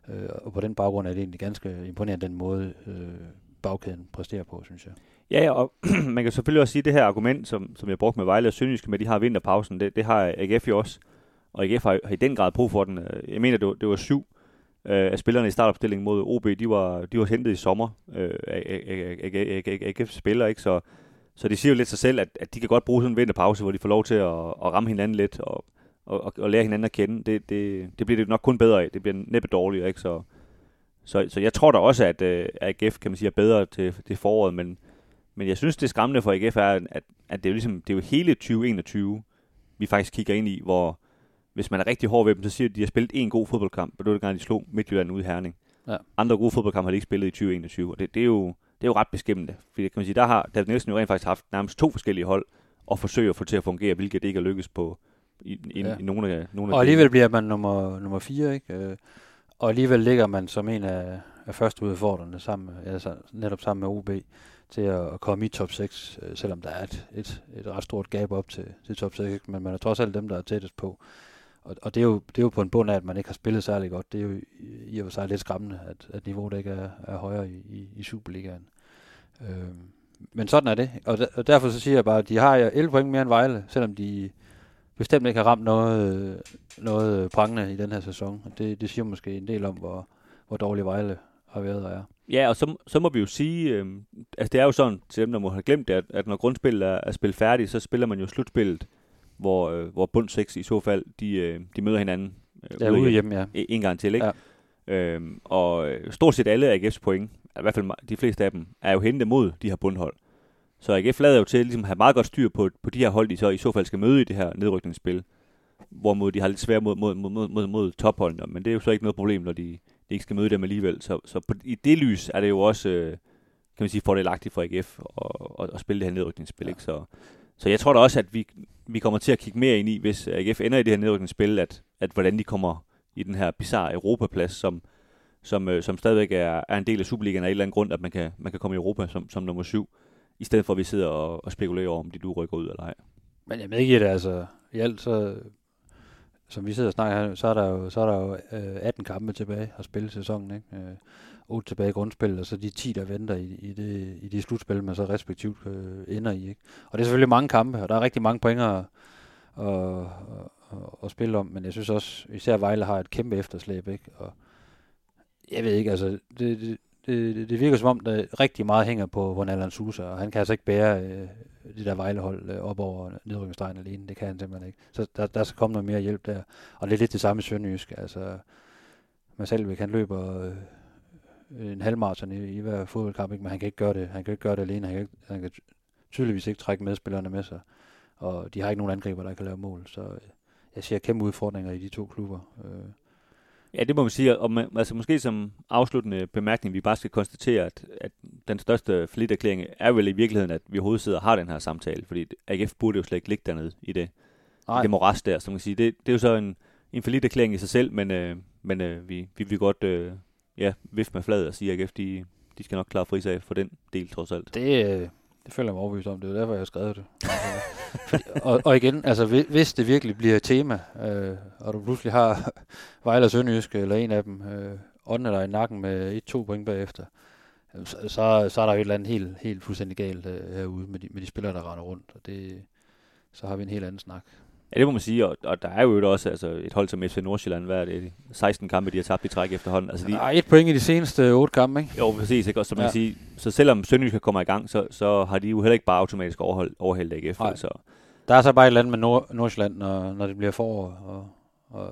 Øh, og på den baggrund er det egentlig ganske imponerende den måde, øh, bagkæden præsterer på, synes jeg. Ja, og [clears throat] man kan selvfølgelig også sige, at det her argument, som, som jeg brugte med Vejle og Sønderjyske med de har vinterpausen, det, det har AGF jo også. Og AGF har, har i den grad brug for den. Øh, jeg mener, det var, det var syv øh, af spillerne i startopstillingen mod OB, de var, de var hentet i sommer øh, af AGF-spillere, ikke? Så, så de siger jo lidt sig selv, at, at de kan godt bruge sådan en vinterpause, hvor de får lov til at, at ramme hinanden lidt og, og, og, lære hinanden at kende. Det, det, det bliver det nok kun bedre af. Det bliver næppe dårligere, ikke? Så, Så, så jeg tror da også, at øh, AGF kan man sige, er bedre til, til foråret, men, men jeg synes, det skræmmende for AGF er, at, at det, er jo ligesom, det er jo hele 2021, vi faktisk kigger ind i, hvor hvis man er rigtig hård ved dem, så siger de, at de har spillet en god fodboldkamp, og det var det gang, de slog Midtjylland ud i Herning. Ja. Andre gode fodboldkampe har de ikke spillet i 2021, og det, det, er, jo, det er jo ret beskæmmende. Fordi kan man sige, der har David Nielsen jo rent faktisk haft nærmest to forskellige hold, og forsøge at få til at fungere, hvilket det ikke er lykkes på i, i, Ja. i nogle af, nogle af Og alligevel bliver man nummer, nummer 4, ikke? Øh, Og alligevel ligger man som en af, af første udfordrende sammen, altså netop sammen med OB til at, at komme i top 6, øh, selvom der er et, et, et ret stort gab op til, til top 6, ikke? men man er trods alt dem, der er tættest på. Og, og det, er jo, det er jo på en bund af, at man ikke har spillet særlig godt. Det er jo i, i og for sig lidt skræmmende, at, at niveauet ikke er, er højere i, i, i Superligaen. Øh, men sådan er det, og, der, og derfor så siger jeg bare, at de har 11 point mere end Vejle, selvom de bestemt ikke har ramt noget, noget prangende i den her sæson. Og det, det siger måske en del om, hvor, hvor dårlig Vejle har været og er. Ja, og så, så må vi jo sige, øh, altså det er jo sådan, til dem, der må have glemt det, at, at når grundspillet er, er spillet færdigt, så spiller man jo slutspillet, hvor, øh, hvor bund 6 i så fald, de, øh, de møder hinanden øh, Ja, ude hjemme, ja. en gang til, ikke? Ja. Ja. Øhm, og øh, stort set alle AGF's point, i hvert fald de fleste af dem, er jo hentet mod de her bundhold. Så AGF lader jo til ligesom, have meget godt styr på, på de her hold, de så i så fald skal møde i det her nedrykningsspil. Hvorimod de har lidt svært mod, mod, mod, mod, mod, mod topholdene, men det er jo så ikke noget problem, når de, de ikke skal møde dem alligevel. Så, så på, i det lys er det jo også, øh, kan man sige, fordelagtigt for AGF at, at, at spille det her nedrykningsspil. Ja. Ikke? Så, så jeg tror da også, at vi, vi kommer til at kigge mere ind i, hvis AGF ender i det her nedrykningsspil, at, at hvordan de kommer i den her bizarre Europaplads, som, som, øh, som stadigvæk er, er en del af Superligaen af en eller anden grund, at man kan, man kan komme i Europa som, som nummer syv, i stedet for at vi sidder og, og spekulerer over, om de du rykker ud eller ej. Men jeg medgiver det, altså i alt så, som vi sidder og snakker her, så er der jo, så er der jo øh, 18 kampe tilbage at spille sæsonen, ikke? Øh, 8 tilbage i grundspillet, og så de 10, der venter i, i, det, i de slutspil, man så respektivt øh, ender i, ikke? Og det er selvfølgelig mange kampe, og der er rigtig mange pointer at, at, at, at spille om, men jeg synes også, især Vejle har et kæmpe efterslæb, ikke? Og jeg ved ikke, altså, det, det, det, det virker som om, der rigtig meget hænger på Ronald Sousa, og han kan altså ikke bære øh, det der Vejlehold øh, op over nedrykningsstregen alene. Det kan han simpelthen ikke. Så der, der skal komme noget mere hjælp der. Og det er lidt det samme i Sønderjysk. Altså, Marcelvik, han løber øh, en halvmarathon i, i hver fodboldkamp, ikke? men han kan ikke gøre det. Han kan ikke gøre det alene. Han kan, ikke, han kan tydeligvis ikke trække medspillerne med sig. Og de har ikke nogen angriber, der kan lave mål. Så øh, jeg ser kæmpe udfordringer i de to klubber. Øh, Ja, det må man sige, og man, altså måske som afsluttende bemærkning, vi bare skal konstatere, at, at den største flitterklæring er vel i virkeligheden, at vi overhovedet sidder og har den her samtale, fordi AGF burde jo slet ikke ligge dernede i det, i det moras der, så man kan sige, det, det er jo så en, en flitterklæring i sig selv, men, øh, men øh, vi, vi vil godt øh, ja, vifte med fladet og sige, at AGF, de, de skal nok klare frisag for den del, trods alt. Det, øh, det føler jeg mig overbevist om. Det er derfor, jeg har skrevet det. [laughs] Og, og igen, altså hvis det virkelig bliver et tema, øh, og du pludselig har [laughs] Vejle Sønderjyske eller en af dem, øh, ånden dig i nakken med et-to point bagefter, så, så, så er der jo et eller andet helt, helt fuldstændig galt øh, herude med de, med de spillere, der render rundt. Og det, så har vi en helt anden snak. Ja, det må man sige, og, og der er jo også altså, et hold som FC Nordsjælland, hvad er det, 16 kampe, de har tabt i træk efterhånden. Altså, de, Der er et point i de seneste otte kampe, ikke? Jo, præcis. Ikke? Og så, man Ja. sige, så selvom Sønderjysk kommer i gang, så, så har de jo heller ikke bare automatisk overholdt, overhældt AGF. Nej. Så, Der er så bare et eller andet med Nord- Nordsjælland, når, når det bliver forår, og, og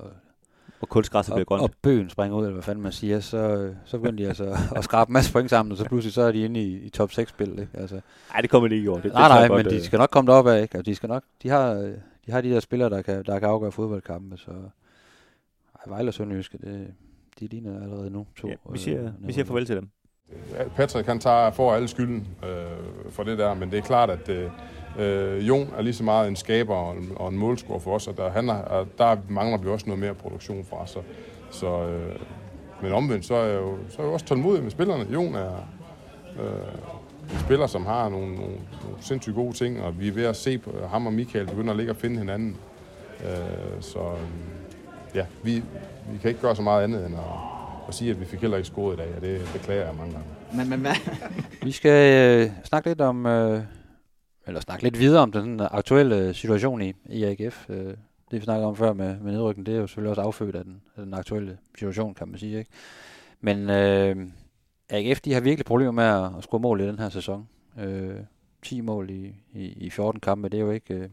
og kunstgræsset bliver grønt. og bøgen springer ud, eller hvad fanden man siger, så, så begynder de altså [laughs] at skrabe en masse point sammen, og så pludselig så er de inde i, i top 6-spil. Ikke? Altså, Nej, det kommer de ikke i år. Det, det, det nej, nej, godt, men de øh, skal nok komme derop af, ikke? Og de, skal nok, de, har, øh, de har de der spillere, der kan, der kan afgøre fodboldkampe, så ej, Vejle og Sønderjyske, det, de ligner allerede nu to. Ja, vi, øh, siger, vi nederlag. siger farvel til dem. Patrick han tager for alle skylden øh, for det der, men det er klart, at øh, øh, Jon er lige så meget en skaber og en, og en målscorer for os, og der, han er, og der mangler vi også noget mere produktion fra. Så, så, øh, men omvendt, så er jeg jo, så er jeg også tålmodig med spillerne. Jon er øh, en spiller, som har nogle, nogle, nogle sindssygt gode ting, og vi er ved at se på ham og Michael begynder at ligge og finde hinanden. Øh, så øh, ja, vi, vi kan ikke gøre så meget andet end at, at sige, at vi fik heller ikke scoret i dag, og det beklager jeg mange gange. Men, men hvad? [laughs] Vi skal øh, snakke lidt om, øh, eller snakke lidt videre om den aktuelle situation i, i AGF. Øh, det vi snakkede om før med, med nedrykningen, det er jo selvfølgelig også affødt af den, af den aktuelle situation, kan man sige. Ikke? Men øh, AGF, de har virkelig problemer med at, at score mål i den her sæson. Øh, 10 mål i, i, i 14 kampe, det er jo ikke... Øh,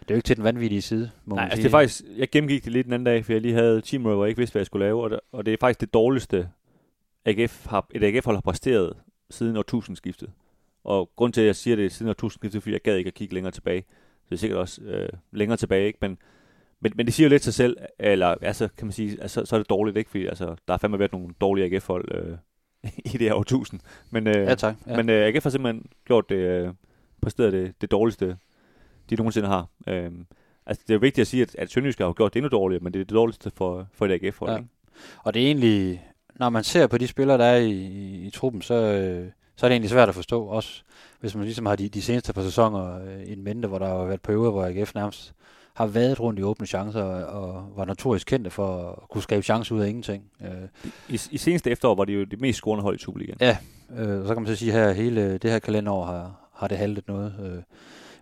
det er jo ikke til den vanvittige side, må Nej, man altså sige. det er faktisk, jeg gennemgik det lidt den anden dag, for jeg lige havde 10 minutter, hvor jeg ikke vidste, hvad jeg skulle lave, og det, og det er faktisk det dårligste AGF har, et AGF-hold har præsteret siden årtusindskiftet. Og grund til, at jeg siger det siden årtusindskiftet, fordi jeg gad ikke at kigge længere tilbage. Så det er sikkert også øh, længere tilbage, ikke? Men, men, men det siger jo lidt sig selv, eller altså, kan man sige, altså, så er det dårligt, ikke? Fordi altså, der har fandme været nogle dårlige AGF-hold øh, [laughs] i det her årtusind. Men, øh, Ja, tak. Ja. men øh, AGF har simpelthen gjort det, øh, præsteret det, det dårligste, de nogensinde har. Øh, altså, det er vigtigt at sige, at, at Sønderjysk har jo gjort det endnu dårligere, men det er det dårligste for, for et AGF-hold. Ja. Og det er egentlig, når man ser på de spillere, der er i, i, i truppen, så, øh, så er det egentlig svært at forstå. Også hvis man ligesom har de, de seneste par sæsoner øh, i en mente, hvor der har været perioder, hvor AGF nærmest har været rundt i åbne chancer og, var notorisk kendte for at kunne skabe chancer ud af ingenting. Øh, I, I seneste efterår var det jo det mest scorende hold i Superligaen. Ja, øh, så kan man så sige, at hele det her kalenderår har, har det haltet noget. Øh,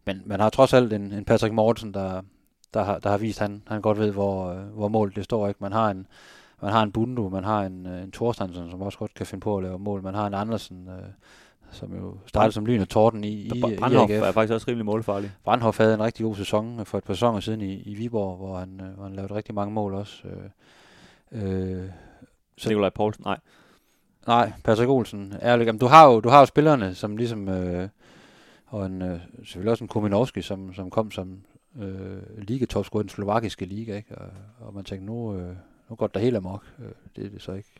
men man har trods alt en, en Patrick Mortensen, der, der, har, der har vist, at han, han godt ved, hvor, øh, hvor målet det står. Ikke? Man har en, man har en Bundu, man har en, øh, en Thorstensen, som også godt kan finde på at lave mål. Man har en Andersen, øh, som jo startede som lyn og torden i, i, Brandhoff er faktisk også rimelig målfarlig. Brandhoff havde en rigtig god sæson for et par sæsoner siden i, i Viborg, hvor han, øh, hvor han lavede rigtig mange mål også. Øh, øh, Så Nikolaj Poulsen, nej. Nej, Patrick Olsen, ærligt. Jamen, du har jo, du har jo spillerne, som ligesom, øh, og en, øh, selvfølgelig også en Kominovski, som, som kom som øh, ligatopscorer i den slovakiske liga, ikke? Og, og man tænkte, nu, øh, nu går det der helt amok. Øh, det er det så ikke.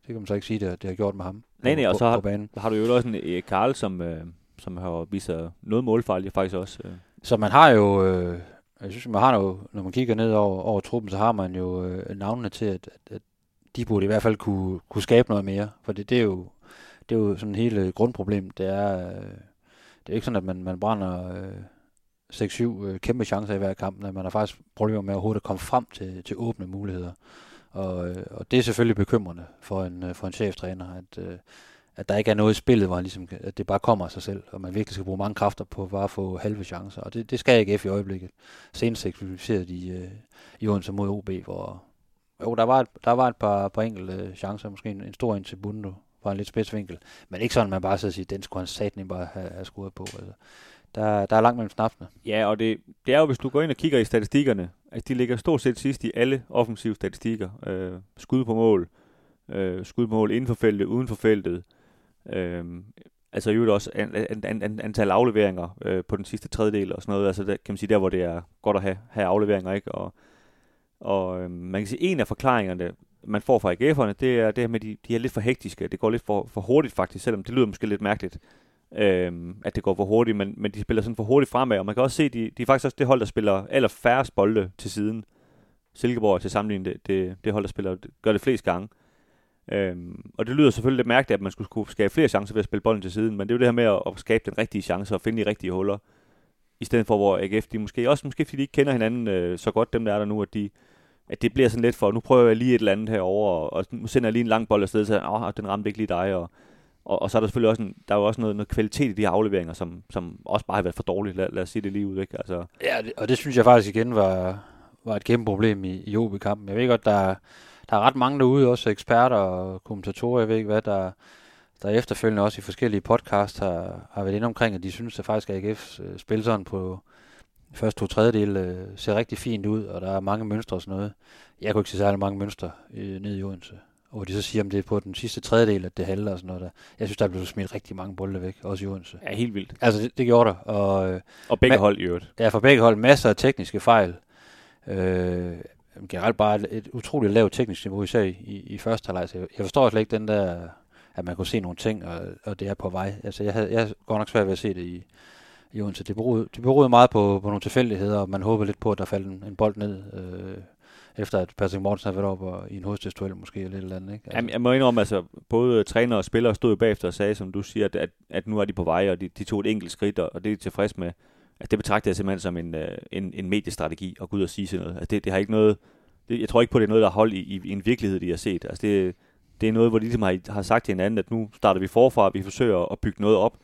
Det kan man så ikke sige, det, det har gjort med ham Nej, nej, og så har- banen. Har du jo også en Erik Karl, som, øh, som har vist sig noget målfarlig faktisk også. Øh. Så man har jo, øh, jeg synes, man har jo, når man kigger ned over, over truppen, så har man jo øh, navnene til, at, at, at de burde i hvert fald kunne, kunne skabe noget mere. For det, det, er jo, det er jo sådan hele grundproblemet. Det er, øh, det er ikke sådan, at man, man brænder øh, 6-7 øh, kæmpe chancer i hver kamp, men man har faktisk problemer med overhovedet at komme frem til, til åbne muligheder. Og, øh, og det er selvfølgelig bekymrende for en, øh, for en cheftræner, at, øh, at der ikke er noget i spillet, hvor han ligesom, at det bare kommer af sig selv, og man virkelig skal bruge mange kræfter på bare at få halve chancer. Og det, det skal AGF i øjeblikket. Senest eksemplificerede de i Odense mod OB, hvor jo, der var et, der var et par, par enkelte chancer, måske en, en stor ind til Bundo fra en lidt spids vinkel, men ikke sådan, man bare så siger, den skulle han satan bare have, have skudt på. Altså, der, der er langt mellem snapsene. Ja, og det, det er jo, hvis du går ind og kigger i statistikkerne, at de ligger stort set sidst i alle offensive statistikker. Øh, skud på mål, øh, skud på mål inden for feltet, uden for feltet. Øh, altså i øvrigt også an, an, an, an, antal afleveringer øh, på den sidste tredjedel og sådan noget. Altså der, kan man sige, der hvor det er godt at have, have afleveringer, ikke? Og, og øh, man kan sige, en af forklaringerne, man får fra AGF'erne, det er det her med, at de, de er lidt for hektiske. Det går lidt for, for hurtigt faktisk, selvom det lyder måske lidt mærkeligt øhm, at det går for hurtigt, men, men de spiller sådan for hurtigt fremad, og man kan også se, at de, de er faktisk også det hold, der spiller aller færrest bolde til siden. Silkeborg til sammenligning det, det, det hold, der spiller, gør det flest gange. Øhm, og det lyder selvfølgelig lidt mærkeligt, at man skulle, skulle skabe flere chancer ved at spille bolden til siden, men det er jo det her med at, at skabe den rigtige chance og finde de rigtige huller, i stedet for, hvor AGF, de måske også, måske fordi de ikke kender hinanden øh, så godt, dem der er der nu, at de, at det bliver sådan lidt for, nu prøver jeg lige et eller andet herover og, og nu sender jeg lige en lang bold afsted, så åh, den ramte ikke lige dig, og, og, og så er der selvfølgelig også, en, der er jo også noget, noget kvalitet i de her afleveringer, som, som også bare har været for dårligt, lad, lad os sige det lige ud, ikke? Altså, Ja, det, og det synes jeg faktisk igen var, var et kæmpe problem i, i OB-kampen. Jeg ved godt, der, der er ret mange derude, også eksperter og kommentatorer, jeg ved ikke hvad, der, der efterfølgende også i forskellige podcasts har, har været inde omkring, at de synes, at faktisk AGF øh, spiller sådan på første to tredjedel øh, ser rigtig fint ud, og der er mange mønstre og sådan noget. Jeg kunne ikke se særlig mange mønstre øh, ned i Odense. Og hvor de så siger, om det er på den sidste tredjedel, at det halter og sådan noget der. Jeg synes, der er blevet smidt rigtig mange bolde væk, også i Odense. ja, helt vildt. Altså, det, det gjorde der. Og, øh, Og begge Men- hold i øvrigt. er for begge hold masser af tekniske fejl. Øh, generelt bare et, et utroligt lavt teknisk niveau, især i, i, i første halvleg. Så Jeg, forstår slet ikke den der, at man kunne se nogle ting, og, og det er på vej. Altså, jeg havde, jeg godt nok svært ved at se det i, i Odense. Det beroede, det beroede meget på, på nogle tilfældigheder, og man håbede lidt på, at der faldt en, en bold ned, øh, efter at Patrick Mortensen har været op og, i en hovedstødsduel måske, eller et eller andet. Ikke? Altså, Jamen, jeg må indrømme, altså, både træner og spillere stod bagefter og sagde, som du siger, at, at, at nu er de på vej, og de, de tog et enkelt skridt, og, og det er de tilfreds med. Altså, det betragter jeg simpelthen som en, øh, en, en mediestrategi at gå ud og sige sådan noget. Altså, det, det har ikke noget, det, jeg tror ikke på, det er noget, der er hold i, i, i en virkelighed, de har set. Altså, det, det er noget, hvor de ligesom har, har sagt til hinanden, at nu starter vi forfra, vi forsøger at bygge noget op,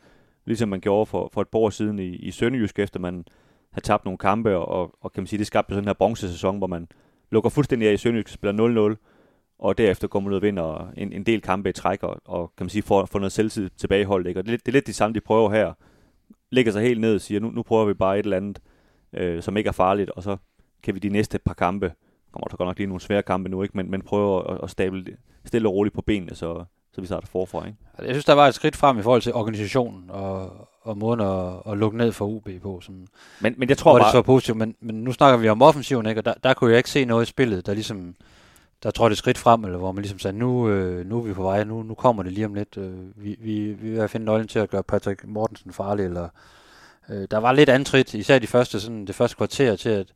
ligesom man gjorde for, for et par år siden i, i Sønderjysk, efter man har tabt nogle kampe, og, og, kan man sige, det skabte sådan en her bronzesæson, hvor man lukker fuldstændig af i Sønderjysk, spiller 0-0, og derefter går man ud og vinder en, en del kampe i træk, og, og kan man sige, får, får noget selvtid tilbageholdt. Ikke? Og det, er det er lidt det samme, de prøver her. Lægger sig helt ned og siger, nu, nu prøver vi bare et eller andet, øh, som ikke er farligt, og så kan vi de næste par kampe, kommer der godt nok lige nogle svære kampe nu, ikke? Men, men prøver at, at stable stille og roligt på benene, så, så vi starter forfra. Ikke? Altså, jeg synes, der var et skridt frem i forhold til organisationen og, og måden at, at lukke ned for UB på. Som, men, men jeg tror hvor bare... det så positivt, men, men nu snakker vi om offensiven, ikke? og der, der kunne jeg ikke se noget i spillet, der ligesom der trådte et skridt frem, eller hvor man ligesom sagde, nu, øh, nu er vi på vej, nu, nu kommer det lige om lidt. Øh, vi, vi, vi vil finde nøglen til at gøre Patrick Mortensen farlig, eller øh, der var lidt antrit, især de første, sådan, det første kvarter til, at,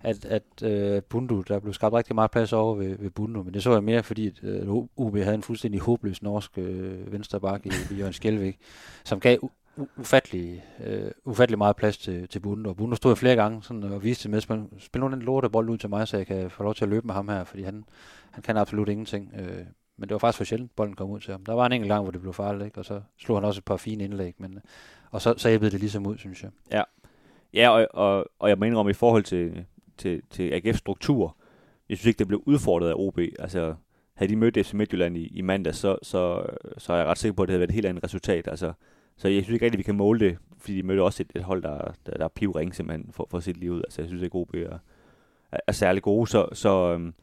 at, at øh, Bundu, der blev skabt rigtig meget plads over ved, ved Bundu, men det så jeg mere, fordi at, øh, UB havde en fuldstændig håbløs norsk øh, venstreback i, i Jørgen Skjelvik, som gav ufattelig, øh, ufattelig meget plads til, til Bunde, og Bunde stod flere gange sådan, og viste med, spil, spil nu den lorte bold ud til mig, så jeg kan få lov til at løbe med ham her, fordi han, han kan absolut ingenting. Øh, men det var faktisk for sjældent, bolden kom ud til ham. Der var en enkelt gang, hvor det blev farligt, ikke? og så slog han også et par fine indlæg, men, og så, så det ligesom ud, synes jeg. Ja, ja og, og, og jeg må om i forhold til, til, til AGF's struktur, jeg synes ikke, det blev udfordret af OB. Altså, havde de mødt FC Midtjylland i, i mandag, så, så, så er jeg ret sikker på, at det havde været et helt andet resultat. Altså, så jeg synes ikke rigtig, vi kan måle det, fordi de mødte også et, et hold, der, der, der er pivring simpelthen for, for sit liv ud. Altså, jeg synes at OB er, er, er særlig gode. Så, så, øhm,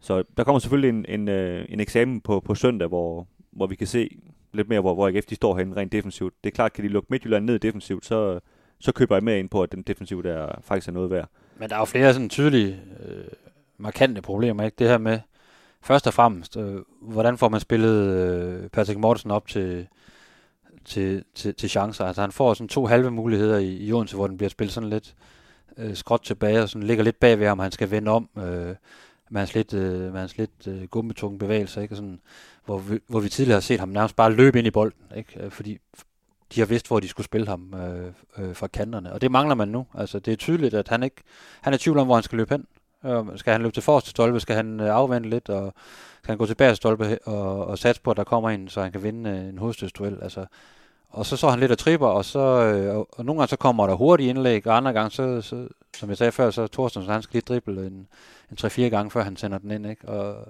så der kommer selvfølgelig en, en, øh, en eksamen på, på søndag, hvor, hvor vi kan se lidt mere, hvor, hvor AGF de står henne rent defensivt. Det er klart, kan de lukke Midtjylland ned defensivt, så, så køber jeg med ind på, at den defensiv der faktisk er noget værd. Men der er jo flere sådan tydelige, øh, markante problemer, ikke? Det her med, først og fremmest, øh, hvordan får man spillet øh, Patrick Mortensen op til, til, til, til chancer? Altså han får sådan to halve muligheder i, i Odense, hvor den bliver spillet sådan lidt øh, skråt tilbage, og sådan ligger lidt bagved ham, han skal vende om, øh, med hans lidt, øh, med hans lidt øh, gummetunge bevægelser, ikke? Og sådan, hvor, vi, hvor vi tidligere har set ham nærmest bare løbe ind i bolden, ikke? Øh, fordi de har vidst, hvor de skulle spille ham øh, øh, fra kanterne. Og det mangler man nu. Altså, det er tydeligt, at han ikke han er i tvivl om, hvor han skal løbe hen. Øh, skal han løbe til forreste stolpe? Skal han øh, afvente lidt? Og skal han gå tilbage til stolpe og, og satse på, at der kommer en, så han kan vinde øh, en hovedstødsduel? Altså, og så så han lidt af tripper, og, så, øh, og, og nogle gange så kommer der hurtige indlæg, og andre gange, så, så, som jeg sagde før, så Thorsten, så han skal lige drible en, en 3-4 gange, før han sender den ind. Ikke? Og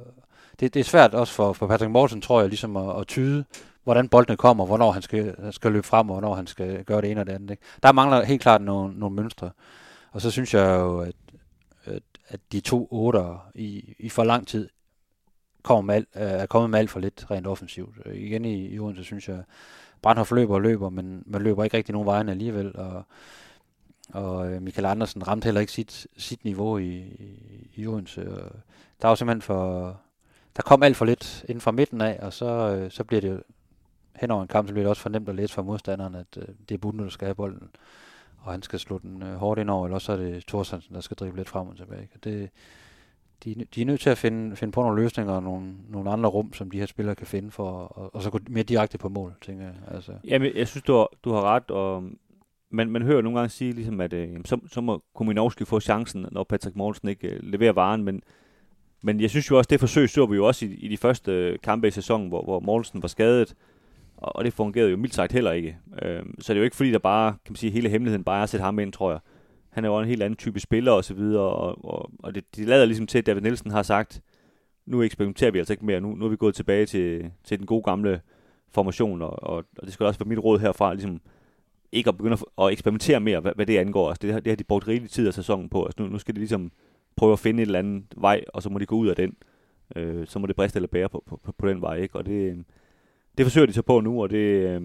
det, det er svært også for, for Patrick Morten, tror jeg, ligesom at, at tyde, hvordan boldene kommer, hvornår han skal, skal løbe frem, og hvornår han skal gøre det ene og det andet. Ikke? Der mangler helt klart nogle, nogle mønstre. Og så synes jeg jo, at, at, de to otter i, i for lang tid kommer med alt, øh, er kommet med alt for lidt rent offensivt. Øh, igen i, i Odense synes jeg, Brandhoff løber og løber, men man løber ikke rigtig nogen vejen alligevel, og, og øh, Michael Andersen ramte heller ikke sit, sit niveau i, i, i Odense. Og der var simpelthen for, der kom alt for lidt inden fra midten af, og så, så bliver det hen over en kamp, så bliver det også fornemt at læse for modstanderen, at det er Bunde, der skal have bolden, og han skal slå den øh, hårdt ind over, eller også er det Thorsensen, der skal drive lidt frem og tilbage. Og det, de, de er nødt til at finde, finde på nogle løsninger og nogle, nogle andre rum, som de her spillere kan finde for, og, og så gå mere direkte på mål, tænker jeg. Altså. Jamen, jeg synes, du har, du har ret, og man, man hører nogle gange sige, ligesom, at øh, så, så må Kuminovski få chancen, når Patrick Morgensen ikke øh, leverer varen, men, men jeg synes jo også, det forsøg så vi jo også i, i de første øh, kampe i sæsonen, hvor, hvor Morgensen var skadet, og, og det fungerede jo mildt sagt heller ikke. Øh, så det er jo ikke fordi, der bare, kan man sige, hele hemmeligheden bare er at sætte ham ind, tror jeg. Han er jo en helt anden type spiller og så videre, og, og, og det, det lader ligesom til, at David Nielsen har sagt, nu eksperimenterer vi altså ikke mere, nu, nu er vi gået tilbage til, til den gode gamle formation, og, og, og det skal også være mit råd herfra, ligesom ikke at begynde at, at eksperimentere mere, hvad, hvad det angår. Altså, det, det har de brugt rigelig tid af sæsonen på. Altså, nu, nu skal de ligesom prøve at finde et eller andet vej, og så må de gå ud af den. Øh, så må det briste eller bære på, på, på, på den vej. Ikke? Og det, det forsøger de så på nu, og det... Øh,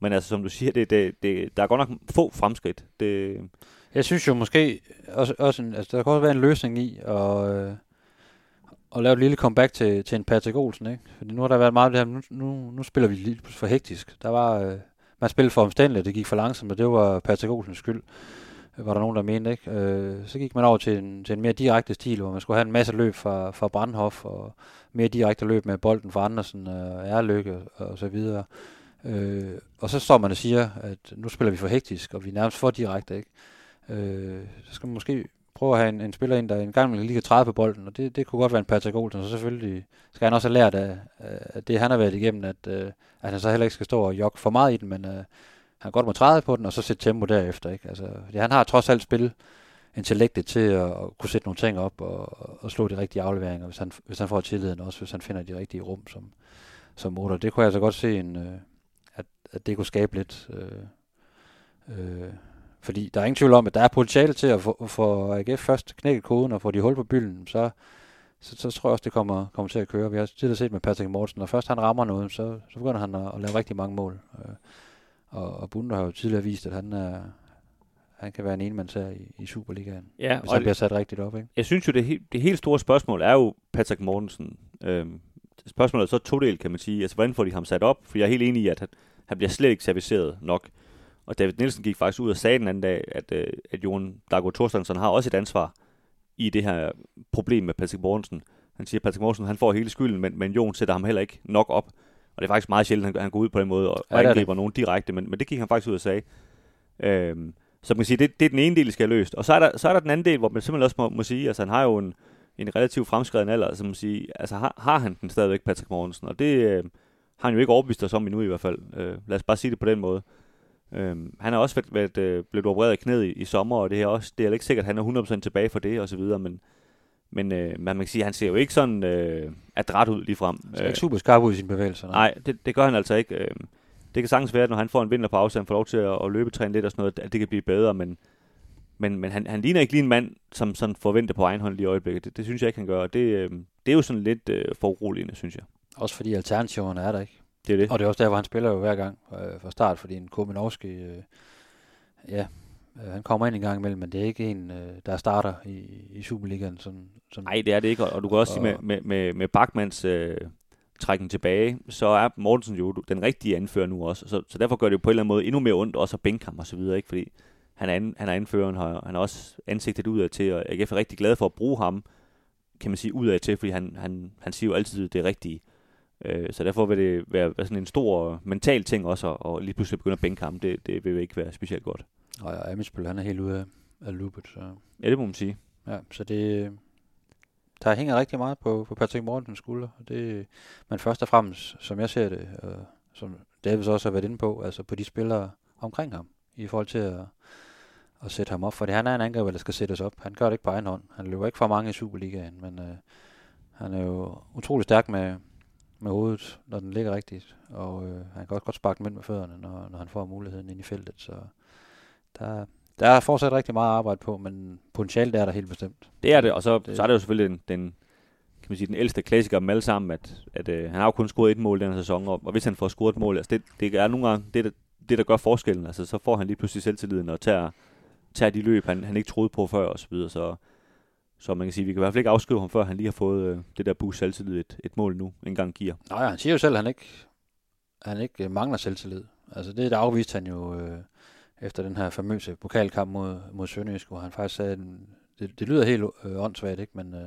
men altså, som du siger, det, det, det, der er godt nok få fremskridt. Det, jeg synes jo måske også, også en, altså, der kan også være en løsning i at, øh, at lave et lille comeback til, til en Patrick Olsen. Ikke? Fordi nu har der været meget det her, nu, nu, nu spiller vi lidt for hektisk. Der var, øh, man spillede for omstændeligt, det gik for langsomt, og det var Patrick Olsens skyld, var der nogen, der mente. Ikke? Øh, så gik man over til en, til en mere direkte stil, hvor man skulle have en masse løb fra, fra Brandhoff, og mere direkte løb med bolden fra Andersen, og Erløkke og, og så videre. Øh, og så står man og siger, at nu spiller vi for hektisk, og vi er nærmest for direkte. Ikke? Øh, så skal man måske prøve at have en, en spiller ind, der en gang lige kan træde på bolden, og det, det kunne godt være en Patrick Olsen, så selvfølgelig skal han også have lært af, af det, han har været igennem, at, øh, at han så heller ikke skal stå og jogge for meget i den, men øh, han godt må træde på den, og så sætte tempo derefter. Ikke? Altså, ja, han har trods alt spil intellektet til at, at kunne sætte nogle ting op og, og slå de rigtige afleveringer, hvis han, hvis han får tilliden også, hvis han finder de rigtige rum som, som motor. Det kunne jeg altså godt se, en, øh, at, at det kunne skabe lidt... Øh, øh, fordi der er ingen tvivl om, at der er potentiale til at få, få AGF først knækket koden og få de hul på bylden, så, så, så tror jeg også, det kommer, kommer til at køre. Vi har tidligere set med Patrick Mortensen, når først han rammer noget, så, så begynder han at, at lave rigtig mange mål. Øh, og, og Bunde har jo tidligere vist, at han, er, han kan være en enmands her i, i Superligaen, Ja, hvis og han bliver sat rigtigt op. Ikke? jeg synes jo, det, he- det helt store spørgsmål er jo Patrick Mortensen. Øhm, spørgsmålet er så todelt, kan man sige. Altså, hvordan får de ham sat op? For jeg er helt enig i, at han, han bliver slet ikke serviceret nok. Og David Nielsen gik faktisk ud og sagde den anden dag, at, øh, at Jon Dago Thorstensson har også et ansvar i det her problem med Patrick Mortensen. Han siger, at Patrick Mortensen han får hele skylden, men, men Jon sætter ham heller ikke nok op. Og det er faktisk meget sjældent, at han, han går ud på den måde og, Ja, og det er angriber nogen direkte, men, men det gik han faktisk ud og sagde. Øhm, så man kan sige, det, det er den ene del, der skal have løst. Og så er, der, så er der den anden del, hvor man simpelthen også må, må sige, altså han har jo en, en relativt fremskreden alder, som man sige, altså har, har han den stadigvæk, Patrick Mortensen, og det øh, har han jo ikke overbevist os om endnu i hvert fald. Øh, lad os bare sige det på den måde. Øh, han har også været, været, øh, blevet opereret i knæet i, i sommer, og det er også det er ikke sikkert, at han er 100% tilbage for det, og så videre, men, men øh, man kan sige, han ser jo ikke sådan øh, adræt ud lige frem. Han ser ikke super skarp ud i sine bevægelser. Nej, det, det gør han altså ikke. Øh, det kan sagtens være, at når han får en vinterpause, han får lov til at, at løbetræne lidt og sådan noget, at det kan blive bedre, men, men, men han, han ligner ikke lige en mand, som sådan forventer på egen hånd lige i øjeblikket. Det, det synes jeg ikke, han gør, og det, øh, det er jo sådan lidt øh, for uroligende, synes jeg. Også fordi alternativerne er der ikke. Det er det. Og det er også der, hvor han spiller jo hver gang øh, fra start, fordi en Kominovski, øh, ja, øh, han kommer ind en gang imellem, men det er ikke en, øh, der starter i, i Superligaen. Sådan, sådan. Nej, det er det ikke, og, og du kan også sige, med, med, med, med Bachmanns øh, trækken tilbage, så er Mortensen jo den rigtige anfører nu også, så, så derfor gør det jo på en eller anden måde endnu mere ondt også at bænke ham og så videre, ikke? fordi han er, an, han er anføreren, og han har også ansigtet udad til, og jeg er rigtig glad for at bruge ham, kan man sige, udad til, fordi han, han, han siger jo altid det rigtige. Øh, så derfor vil det være, være sådan en stor mental ting også, og lige pludselig begynde at bænke ham. Det, det vil ikke være specielt godt. Og Amitsbøl, han er helt ude af, af loopet, så, Ja, det må man sige. ja, så det, der hænger rigtig meget på, på Patrick Mortens skulder. og Det, men først og fremmest, som jeg ser det, og som Davis også har været inde på, altså på de spillere omkring ham, i forhold til at, at sætte ham op. Fordi han er en angriber, der skal sættes op. Han gør det ikke på egen hånd. Han løber ikke for mange i Superligaen, men øh, han er jo utrolig stærk med, med hovedet, når den ligger rigtigt. Og øh, han kan også godt sparke den med fødderne, når, når han får muligheden ind i feltet. Så der, der er fortsat rigtig meget arbejde på, men potentialet er der helt bestemt. Det er det, og så, Det- så er det jo selvfølgelig den, den, kan man sige, den ældste klassiker dem alle sammen, at, at øh, han har jo kun scoret et mål den her sæson, og, og hvis han får scoret et mål, altså det, det er nogle gange det, der, det, der gør forskellen. Altså, så får han lige pludselig selvtilliden og tager, tager de løb, han, han ikke troede på før, og så videre. Så, så man kan sige, vi kan i hvert fald ikke afskrive ham, før han lige har fået øh, det der boost selvtillid, et, et mål nu engang giver. Nej, han siger jo selv, at han ikke, han ikke mangler selvtillid. Altså det, der afviste han jo øh, efter den her famøse pokalkamp mod, mod Sønderjysk, hvor han faktisk sagde, at det, det lyder helt øh, åndssvagt, ikke? men øh,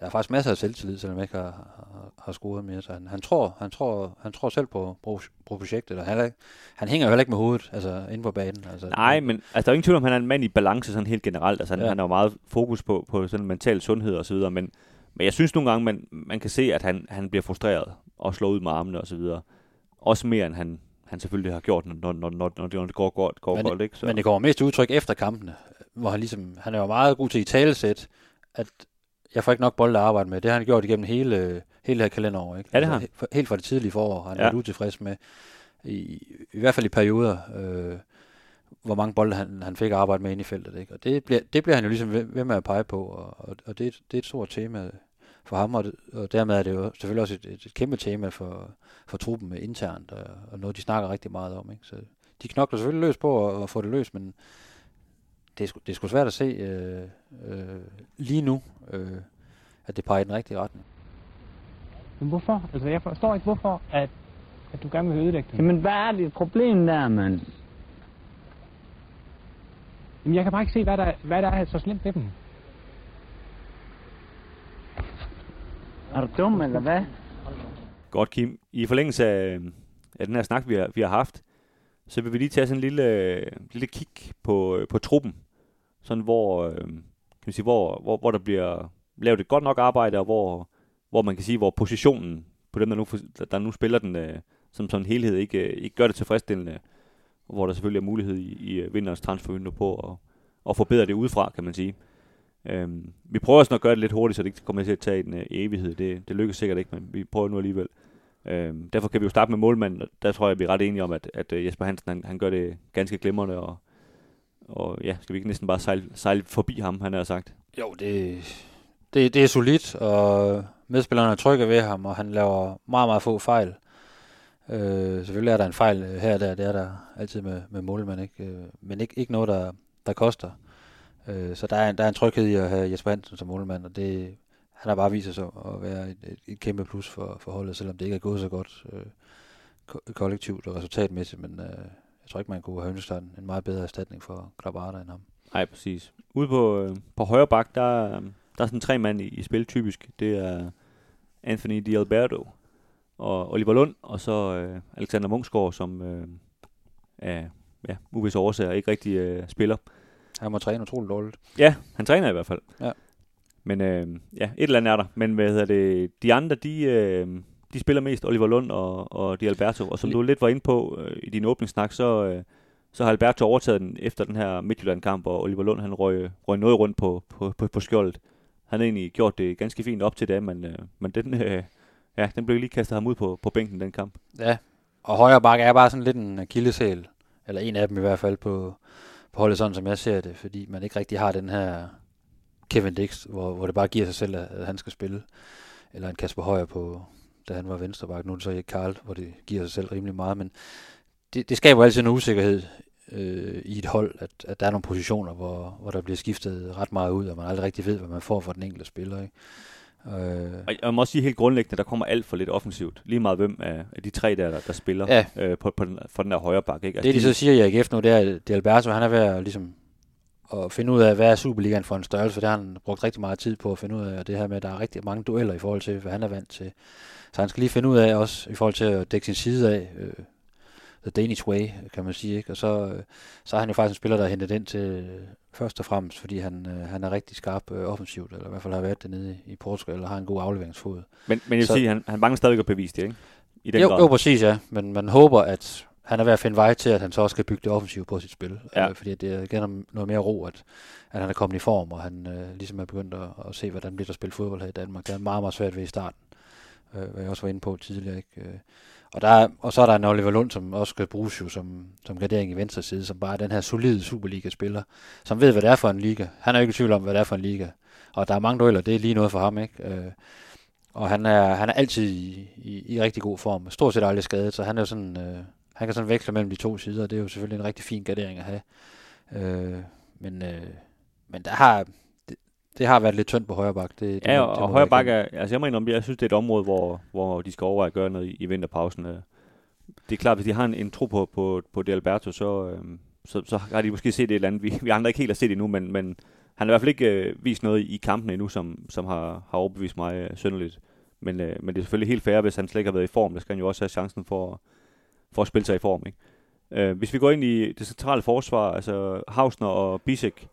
jeg har faktisk masser af selvtillid, selvom jeg ikke har, har, har scoret mere. Så han, han, tror, han, tror, han tror selv på, på, på projektet, og han, han hænger jo heller ikke med hovedet altså, inde på banen. Altså, Nej, men altså, der er ingen tvivl om, at han er en mand i balance sådan helt generelt. Altså, han. Ja. han har jo meget fokus på, på sådan mental sundhed og så videre, men, men jeg synes nogle gange, man, man kan se, at han, han bliver frustreret og slår ud med armene og så videre. Også mere, end han, han selvfølgelig har gjort, når, når, når, når, når det går godt, går Men- godt ikke? Så, Men det kommer mest udtryk efter kampene, hvor han ligesom, han er jo meget god til i talesæt, at jeg får ikke nok bolde at arbejde med. Det har han gjort igennem hele, hele det her kalenderår. Ikke? Ja, det har. Altså, he- Helt fra det tidlige forår har han Ja. været utilfreds med, i, i hvert fald i perioder, øh, hvor mange bolde han, han fik at arbejde med inde i feltet. Ikke? Og det bliver, det bliver han jo ligesom ved, ved med at pege på, og, og, og det, et- det er et stort tema for ham, og, det, og dermed er det jo selvfølgelig også et, et, et kæmpe tema for, for truppen internt, og, og noget, de snakker rigtig meget om. Ikke? Så de knokler selvfølgelig løs på at, at få det løst, men det er, sgu, det er sgu svært at se øh, øh, lige nu, øh, at det peger i den rigtige retning. Men hvorfor? Altså, jeg forstår ikke, hvorfor at, at du gerne vil ødelægge dem. Jamen, hvad er det problem der, mand? Jamen, jeg kan bare ikke se, hvad der, hvad der er så slemt ved dem. Er du dum, eller hvad? Godt, Kim. I forlængelse af, af den her snak, vi har, vi har haft, så vil vi lige tage sådan en lille, lille kig på, øh, på truppen. Sådan hvor, øh, kan man sige, hvor, hvor, hvor der bliver lavet et godt nok arbejde, og hvor, hvor man kan sige, hvor positionen på dem, der nu, der nu spiller den øh, som sådan en helhed, ikke, ikke gør det tilfredsstillende. Hvor der selvfølgelig er mulighed i, i vinterens transfervindue på at, at forbedre det udefra, kan man sige. Øhm, vi prøver sådan at gøre det lidt hurtigt, så det ikke kommer til at tage en øh, evighed. Det, det lykkes sikkert ikke, men vi prøver nu alligevel. Øhm, derfor kan vi jo starte med målmanden, og der tror jeg, vi er ret enige om, at, at øh, Jesper Hansen, han, han gør det ganske glimrende, og, og ja, skal vi ikke næsten bare sejle, sejle forbi ham, han har sagt. Jo, det, det, det er solidt, og medspillerne er trygge ved ham, og han laver meget, meget få fejl. Øh, selvfølgelig er der en fejl øh, her og der, det er der altid med, med målmand, ikke? Øh, men ikke, ikke noget, der, der koster. Øh, så der er, der er en tryghed i at have Jesper Hansen som målmand, og det, han har bare vist sig at være et, et, et kæmpe plus for, for holdet, selvom det ikke er gået så godt øh, ko- kollektivt og resultatmæssigt, men øh, jeg tror ikke, man kunne have ønsket en, en meget bedre erstatning for Klabarda end ham. Nej, præcis. Ude på, øh, på højre bak, der, der er sådan tre mand i, i spil typisk. Det er Anthony Di Alberto og Oliver Lund, og så øh, Alexander Munchsgaard, som øh, er ja, uvis årsager ikke rigtig øh, spiller. Han må træne utroligt dårligt. Ja, han træner i hvert fald. Ja. Men øh, ja, et eller andet er der. Men hvad hedder det? De andre, de, øh, de spiller mest Oliver Lund og, og Di Alberto. Og som du lidt var inde på øh, i din åbningssnak, så, øh, så har Alberto overtaget den efter den her Midtjylland-kamp, og Oliver Lund han røg, røg noget rundt på, på, på, på skjoldet. Han har egentlig gjort det ganske fint op til det, men, øh, men den, øh, ja, den blev lige kastet ham ud på, på bænken, den kamp. Ja, og højre bakke er bare sådan lidt en kildesæl, eller en af dem i hvert fald på, på holdet, sådan som jeg ser det, fordi man ikke rigtig har den her Kevin Dix, hvor, hvor det bare giver sig selv, at han skal spille, eller en Kasper Højer på, da han var venstreback, nu er det så ikke Karl, hvor det giver sig selv rimelig meget, men det, det skaber altid en usikkerhed øh, i et hold, at, at der er nogle positioner, hvor, hvor der bliver skiftet ret meget ud, og man aldrig rigtig ved, hvad man får for den enkelte spiller. Ikke? Øh. Og jeg må også sige helt grundlæggende, der kommer alt for lidt offensivt. Lige meget hvem af, af de tre der, der, der spiller ja. øh, på, på den, for den der højre bakke. Ikke? Altså, det de så siger i AGF nu, det er, at Alberto, han er ved at, ligesom, at finde ud af, hvad er Superligaen for en størrelse. Det har han brugt rigtig meget tid på at finde ud af, og det her med, at der er rigtig mange dueller i forhold til, hvad han er vant til. Så han skal lige finde ud af også, i forhold til at dække sin side af, øh, the Danish way, kan man sige. Ikke? Og så, øh, så er han jo faktisk en spiller, der har hentet ind til øh, først og fremmest, fordi han, øh, han er rigtig skarp øh, offensivt, eller i hvert fald har været det nede i Portugal, eller har en god afleveringsfod. Men, men jeg vil så, sige, han, han mangler stadig at bevise det, ikke? I den jo, grad. jo, præcis, ja. Men man håber, at han er ved at finde vej til, at han så også skal bygge det offensivt på sit spil. Ja. Øh, fordi det er igen noget mere ro, at, at han er kommet i form, og han øh, ligesom er begyndt at, at se, hvordan bliver der spille fodbold her i Danmark. Det er meget, meget svært ved i starten, øh, hvad jeg også var inde på tidligere. Ikke? Øh, og, der er, og så er der en Oliver Lund, som også skal bruges jo som, som gradering i venstre side, som bare er den her solide Superliga-spiller, som ved, hvad det er for en liga. Han er jo ikke i tvivl om, hvad det er for en liga. Og der er mange dueller, det er lige noget for ham, ikke? Øh, og han er, han er altid i, i, i rigtig god form. Stort set aldrig skadet, så han er jo sådan, øh, han kan sådan veksle mellem de to sider, og det er jo selvfølgelig en rigtig fin gradering at have. Øh, men, øh, men der har, det, det har været lidt tyndt på højre bak. Det, det, ja, og, det og højre bak er, altså jeg mener, jeg synes, det er et område, hvor, hvor de skal overveje at gøre noget i, i vinterpausen. Øh. Det er klart, hvis de har en, en tro på, på, på De Alberto, så, øh, så, så har de måske set et eller andet, vi, vi andre ikke helt har set endnu, men, men han har i hvert fald ikke øh, vist noget i kampen endnu, som, som har, har overbevist mig øh, synderligt. Men, øh, men det er selvfølgelig helt fair, hvis han slet ikke har været i form. Der skal han jo også have chancen for, for at spille sig i form. Ikke? Øh, hvis vi går ind i det centrale forsvar, altså Hausner og Bisek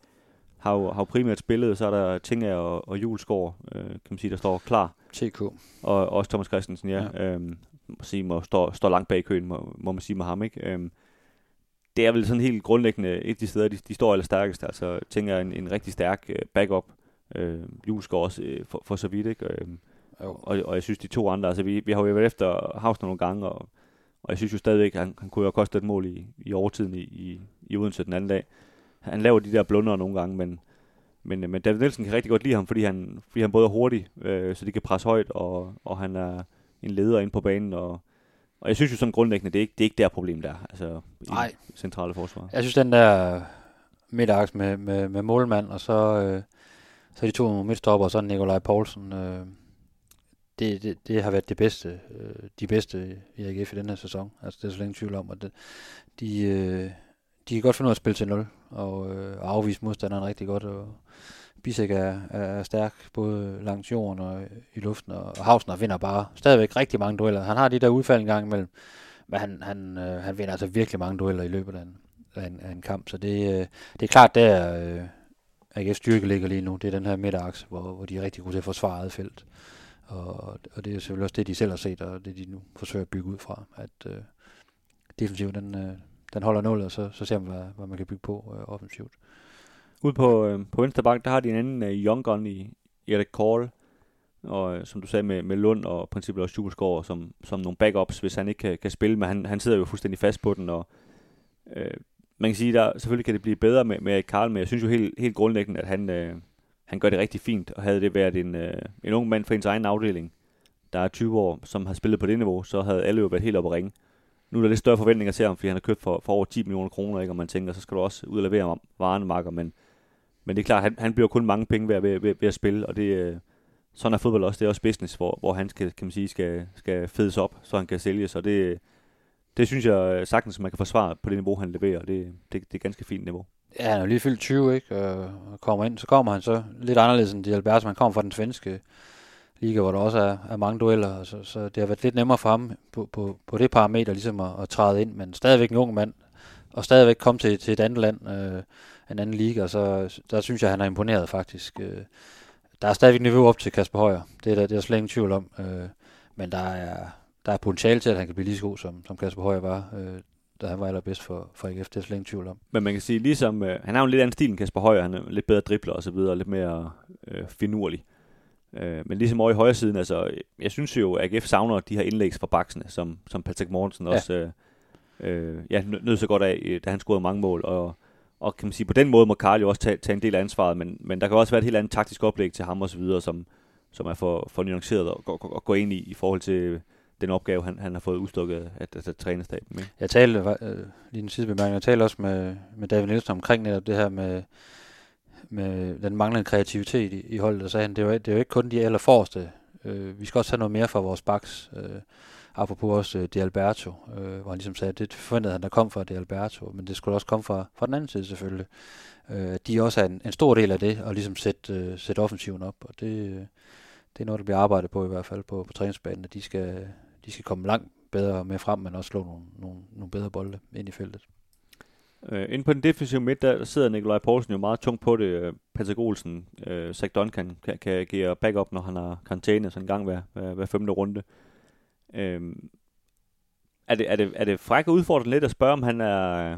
har jo, har jo primært spillet, så er der Tinger og, og Julesgaard, øh, kan man sige, der står klar. TK. Og, og også Thomas Christensen, ja. ja. Øhm, må sige, må står, står langt bag køen, må, må man sige med ham, ikke? Øhm, det er vel sådan helt grundlæggende et af de steder, de, de står allerstærkest. Altså, tænker en, en rigtig stærk uh, backup. Øh, Julesgaard også uh, for, for så vidt, ikke? Øhm, og, og jeg synes, de to andre, altså vi, vi har jo været efter Hausner nogle gange, og, og jeg synes jo stadigvæk, at han, han kunne jo koste et mål i, i overtiden i, i, i Odense den anden dag. Han laver de der blunder nogle gange, men, men, men David Nielsen kan rigtig godt lide ham, fordi han, fordi han både er hurtig, øh, så de kan presse højt, og, og han er en leder ind på banen, og, og jeg synes jo sådan grundlæggende, det er ikke, det er ikke der problem der, altså i Nej. centrale forsvar. Jeg synes den der middags med, med, med målmand, og så, øh, så de to midtstopper, og så Nikolaj Poulsen, øh, det, det, det har været det bedste, øh, de bedste i AGF i den her sæson. Altså det er så længe tvivl om, at det, de, øh, de kan godt finde ud af at spille til 0, og, øh, og afvise modstanderen rigtig godt, og Bisek er, er stærk, både langs jorden og i luften, og Hausner vinder bare stadigvæk rigtig mange dueller. Han har de der udfald en gang imellem, men han, han, øh, han vinder altså virkelig mange dueller i løbet af en, af en, af en kamp, så det, øh, det er klart, der øh, AGF styrke ligger lige nu, det er den her midterakse, hvor, hvor de er rigtig gode til at forsvare eget felt. Og, og det er selvfølgelig også det, de selv har set, og det de nu forsøger at bygge ud fra, at øh, defensivt, den, øh, den holder nul, og så, så ser man, hvad, hvad man kan bygge på øh, offensivt. Ude på, øh, på venstre bank, der har de en anden øh, young gun i Erik Kohl, og øh, som du sagde med, med Lund og princippet også Jubelsgaard som, som nogle backups, hvis han ikke kan, kan spille, men han, han sidder jo fuldstændig fast på den, og øh, man kan sige, der selvfølgelig kan det blive bedre med, med Karl, men jeg synes jo helt, helt grundlæggende, at han, øh, han gør det rigtig fint, og havde det været en, øh, en ung mand fra ens egen afdeling, der er 20 år, som har spillet på det niveau, så havde alle jo været helt oppe at ringe. Nu er der lidt større forventninger til ham, fordi han har købt for, for over 10 millioner kroner, ikke? og man tænker, så skal du også ud og levere varerne, Marker, men, men det er klart, han, han bliver kun mange penge ved, ved, ved, ved at spille, og det, øh, sådan er fodbold også. Det er også business, hvor, hvor han skal, kan man sige, skal, skal fedes op, så han kan sælges, og det, det synes jeg øh, sagtens, man kan forsvare på det niveau, han leverer, det, det, det er et ganske fint niveau. Ja, han er lige fyldt 20, ikke? Og kommer ind, så kommer han så lidt anderledes end Di Alberto. Han kommer fra den svenske liga, hvor der også er, er mange dueller, så, så det har været lidt nemmere for ham på, på, på det parameter ligesom at, at træde ind, men stadigvæk en ung mand, og stadigvæk komme til, til et andet land, øh, en anden liga, og så der synes jeg, han er imponeret faktisk. Øh, der er stadigvæk niveau op til Kasper Højer, det er der, det er der slet ingen tvivl om, øh, men der er, der er potentiale til, at han kan blive lige så god, som, som Kasper Højer var, øh, da han var allerbedst for, for AGF, det er slet ingen tvivl om. Men man kan sige, ligesom, øh, han har jo en lidt anden stil end Kasper Højer, han er lidt bedre dribler og så videre, lidt mere øh, finurlig. Øh, men ligesom over i højre siden, altså, jeg synes jo, at AGF savner de her indlægs fra baksene, som, som Patrick Mortensen ja. også øh, øh, ja, nød så godt af, øh, da han scorede mange mål. Og, og kan man sige, på den måde må Karl jo også tage, tage en del af ansvaret, men, men der kan også være et helt andet taktisk oplæg til ham og så videre, som, som er for, for nuanceret at, at, at gå ind i, i forhold til den opgave, han, han har fået udstukket af, af, af trænerstaben. Med. Jeg talte, øh, lige den sidste bemærkning, jeg talte også med, med David Nielsen omkring netop det her med, med den manglende kreativitet i, i holdet, og sagde han, det er jo, det er jo ikke kun de allerforreste. Øh, vi skal også have noget mere fra vores backs. Øh, apropos også øh, De Alberto, øh, hvor han ligesom sagde, at det forventede han, der kom fra De Alberto, men det skulle også komme fra, fra den anden side selvfølgelig. Øh, de også er en, en stor del af det, og ligesom sætte, øh, sætte offensiven op, og det, øh, det er noget, der bliver arbejdet på i hvert fald på, på træningsbanen, at de skal, de skal komme langt bedre med frem, men også slå nogle, nogle, nogle bedre bolde ind i feltet. Øh, inde på den defensive midt, der sidder Nikolaj Poulsen jo meget tungt på det. Øh, Patrick Olsen, øh, Zach Duncan kan, kan agere backup, når han har karantæne, sådan en gang hver, hver, hver femte runde. Øh, er, det, er, det, er det fræk at udfordre lidt at spørge, om han er,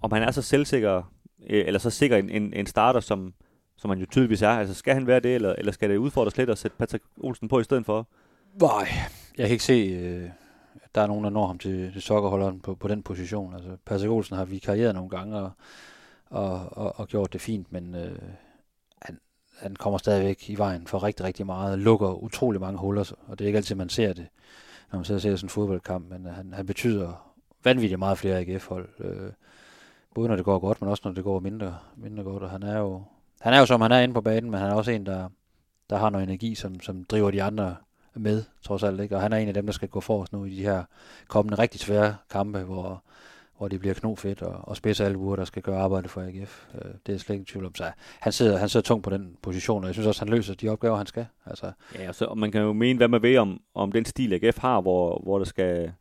om han er så selvsikker, øh, eller så sikker en, en, en starter, som, som han jo tydeligvis er. Altså skal han være det, eller, eller skal det udfordres lidt at sætte Patrick Olsen på i stedet for? Nej, jeg kan ikke se, øh, der er nogen, der når ham til, til sokkerholderen på, på den position. Altså, Patrick Olsen har vikarieret nogle gange og, og, og, og gjort det fint, men øh, han, han kommer stadigvæk i vejen for rigtig, rigtig meget, lukker utrolig mange huller, og det er ikke altid, man ser det, når man ser sådan en fodboldkamp, men han, han betyder vanvittigt meget flere AGF-hold, øh, både når det går godt, men også når det går mindre, mindre godt, og han er jo, han er jo som han er inde på banen, men han er også en, der, der har noget energi, som, som driver de andre med, trods alt. Ikke? Og han er en af dem, der skal gå forrest nu i de her kommende rigtig svære kampe, hvor, hvor det bliver knofedt og, og spidse albuer, der skal gøre arbejde for AGF. Øh, det er slet ikke tvivl om. Så han sidder, han sidder tungt på den position, og jeg synes også, han løser de opgaver, han skal. Altså. Ja, og, så, og man kan jo mene, hvad man ved om, om den stil, AGF har, hvor, hvor der skal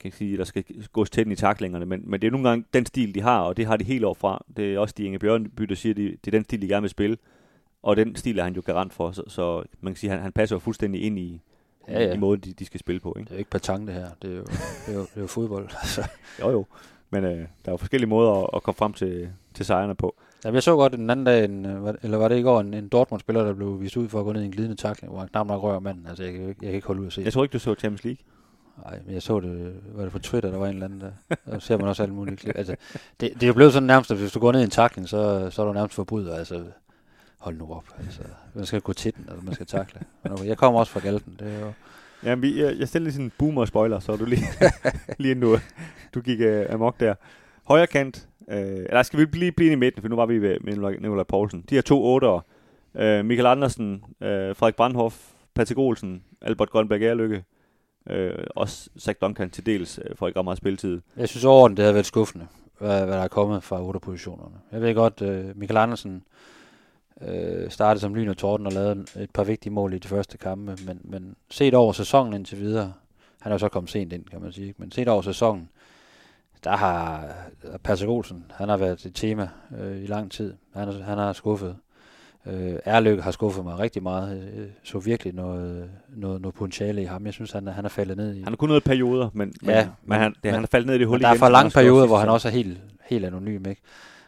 kan sige, der skal gås til den i taklingerne, men, men det er nogle gange den stil, de har, og det har de helt overfra. Det er også de Inge Bjørnby, der siger, at de, det er den stil, de gerne vil spille, og den stil er han jo garant for, så, så man kan sige, at han, han passer jo fuldstændig ind i, ja, ja. i måden, de, de skal spille på. Ikke? Det er jo ikke patang, det her. Det er jo, det er jo, det er jo fodbold. [laughs] Altså. jo, jo. Men øh, der er jo forskellige måder at, at komme frem til, til sejrene på. Jamen, jeg så godt den anden dag, en, eller var det i går, en, en Dortmund-spiller, der blev vist ud for at gå ned i en glidende takling, hvor han knap nok rører manden. Altså, jeg, jeg, jeg kan ikke holde ud at se Jeg tror ikke, du så Champions League. Nej, men jeg så det, var det på Twitter, der var en eller anden, der, der ser man også alle mulige klip. Altså, det, det er jo blevet sådan nærmest, at hvis du går ned i en takling, så, så er du nærmest forbryder. Altså, hold nu op. Altså, man skal gå til den, eller man skal takle. Jeg kommer også fra Galten. Det er jo, Ja, vi, jeg, stillede lige sådan en boomer-spoiler, så du lige, [laughs] lige nu, du gik uh, amok der. Højre kant, uh, eller skal vi lige blive i midten, for nu var vi ved Nikolaj Poulsen. De her to otter, uh, Michael Andersen, uh, Frederik Brandhoff, Patrick Olsen, Albert Grønberg Erlykke, uh, også Zach Duncan til dels uh, for ikke meget spilletid. Jeg synes overordnet, det har været skuffende, hvad, hvad der er kommet fra otte positionerne. Jeg ved godt, uh, Michael Andersen, øh, startede som lyn og torden og lavede et par vigtige mål i de første kampe, men, men set over sæsonen indtil videre, han er jo så kommet sent ind, kan man sige, men set over sæsonen, der har Patrick Olsen, han har været et tema øh, i lang tid. Han, er, han har skuffet. Øh, Erløkke har skuffet mig rigtig meget. Jeg så virkelig noget, noget, noget potentiale i ham. Jeg synes, han, han er faldet ned i... Han har kun noget perioder, men, ja, men, men, han, det, men han er faldet ned i det hul igen. Der er for lange perioder, hvor han også er helt, helt anonym. Ikke?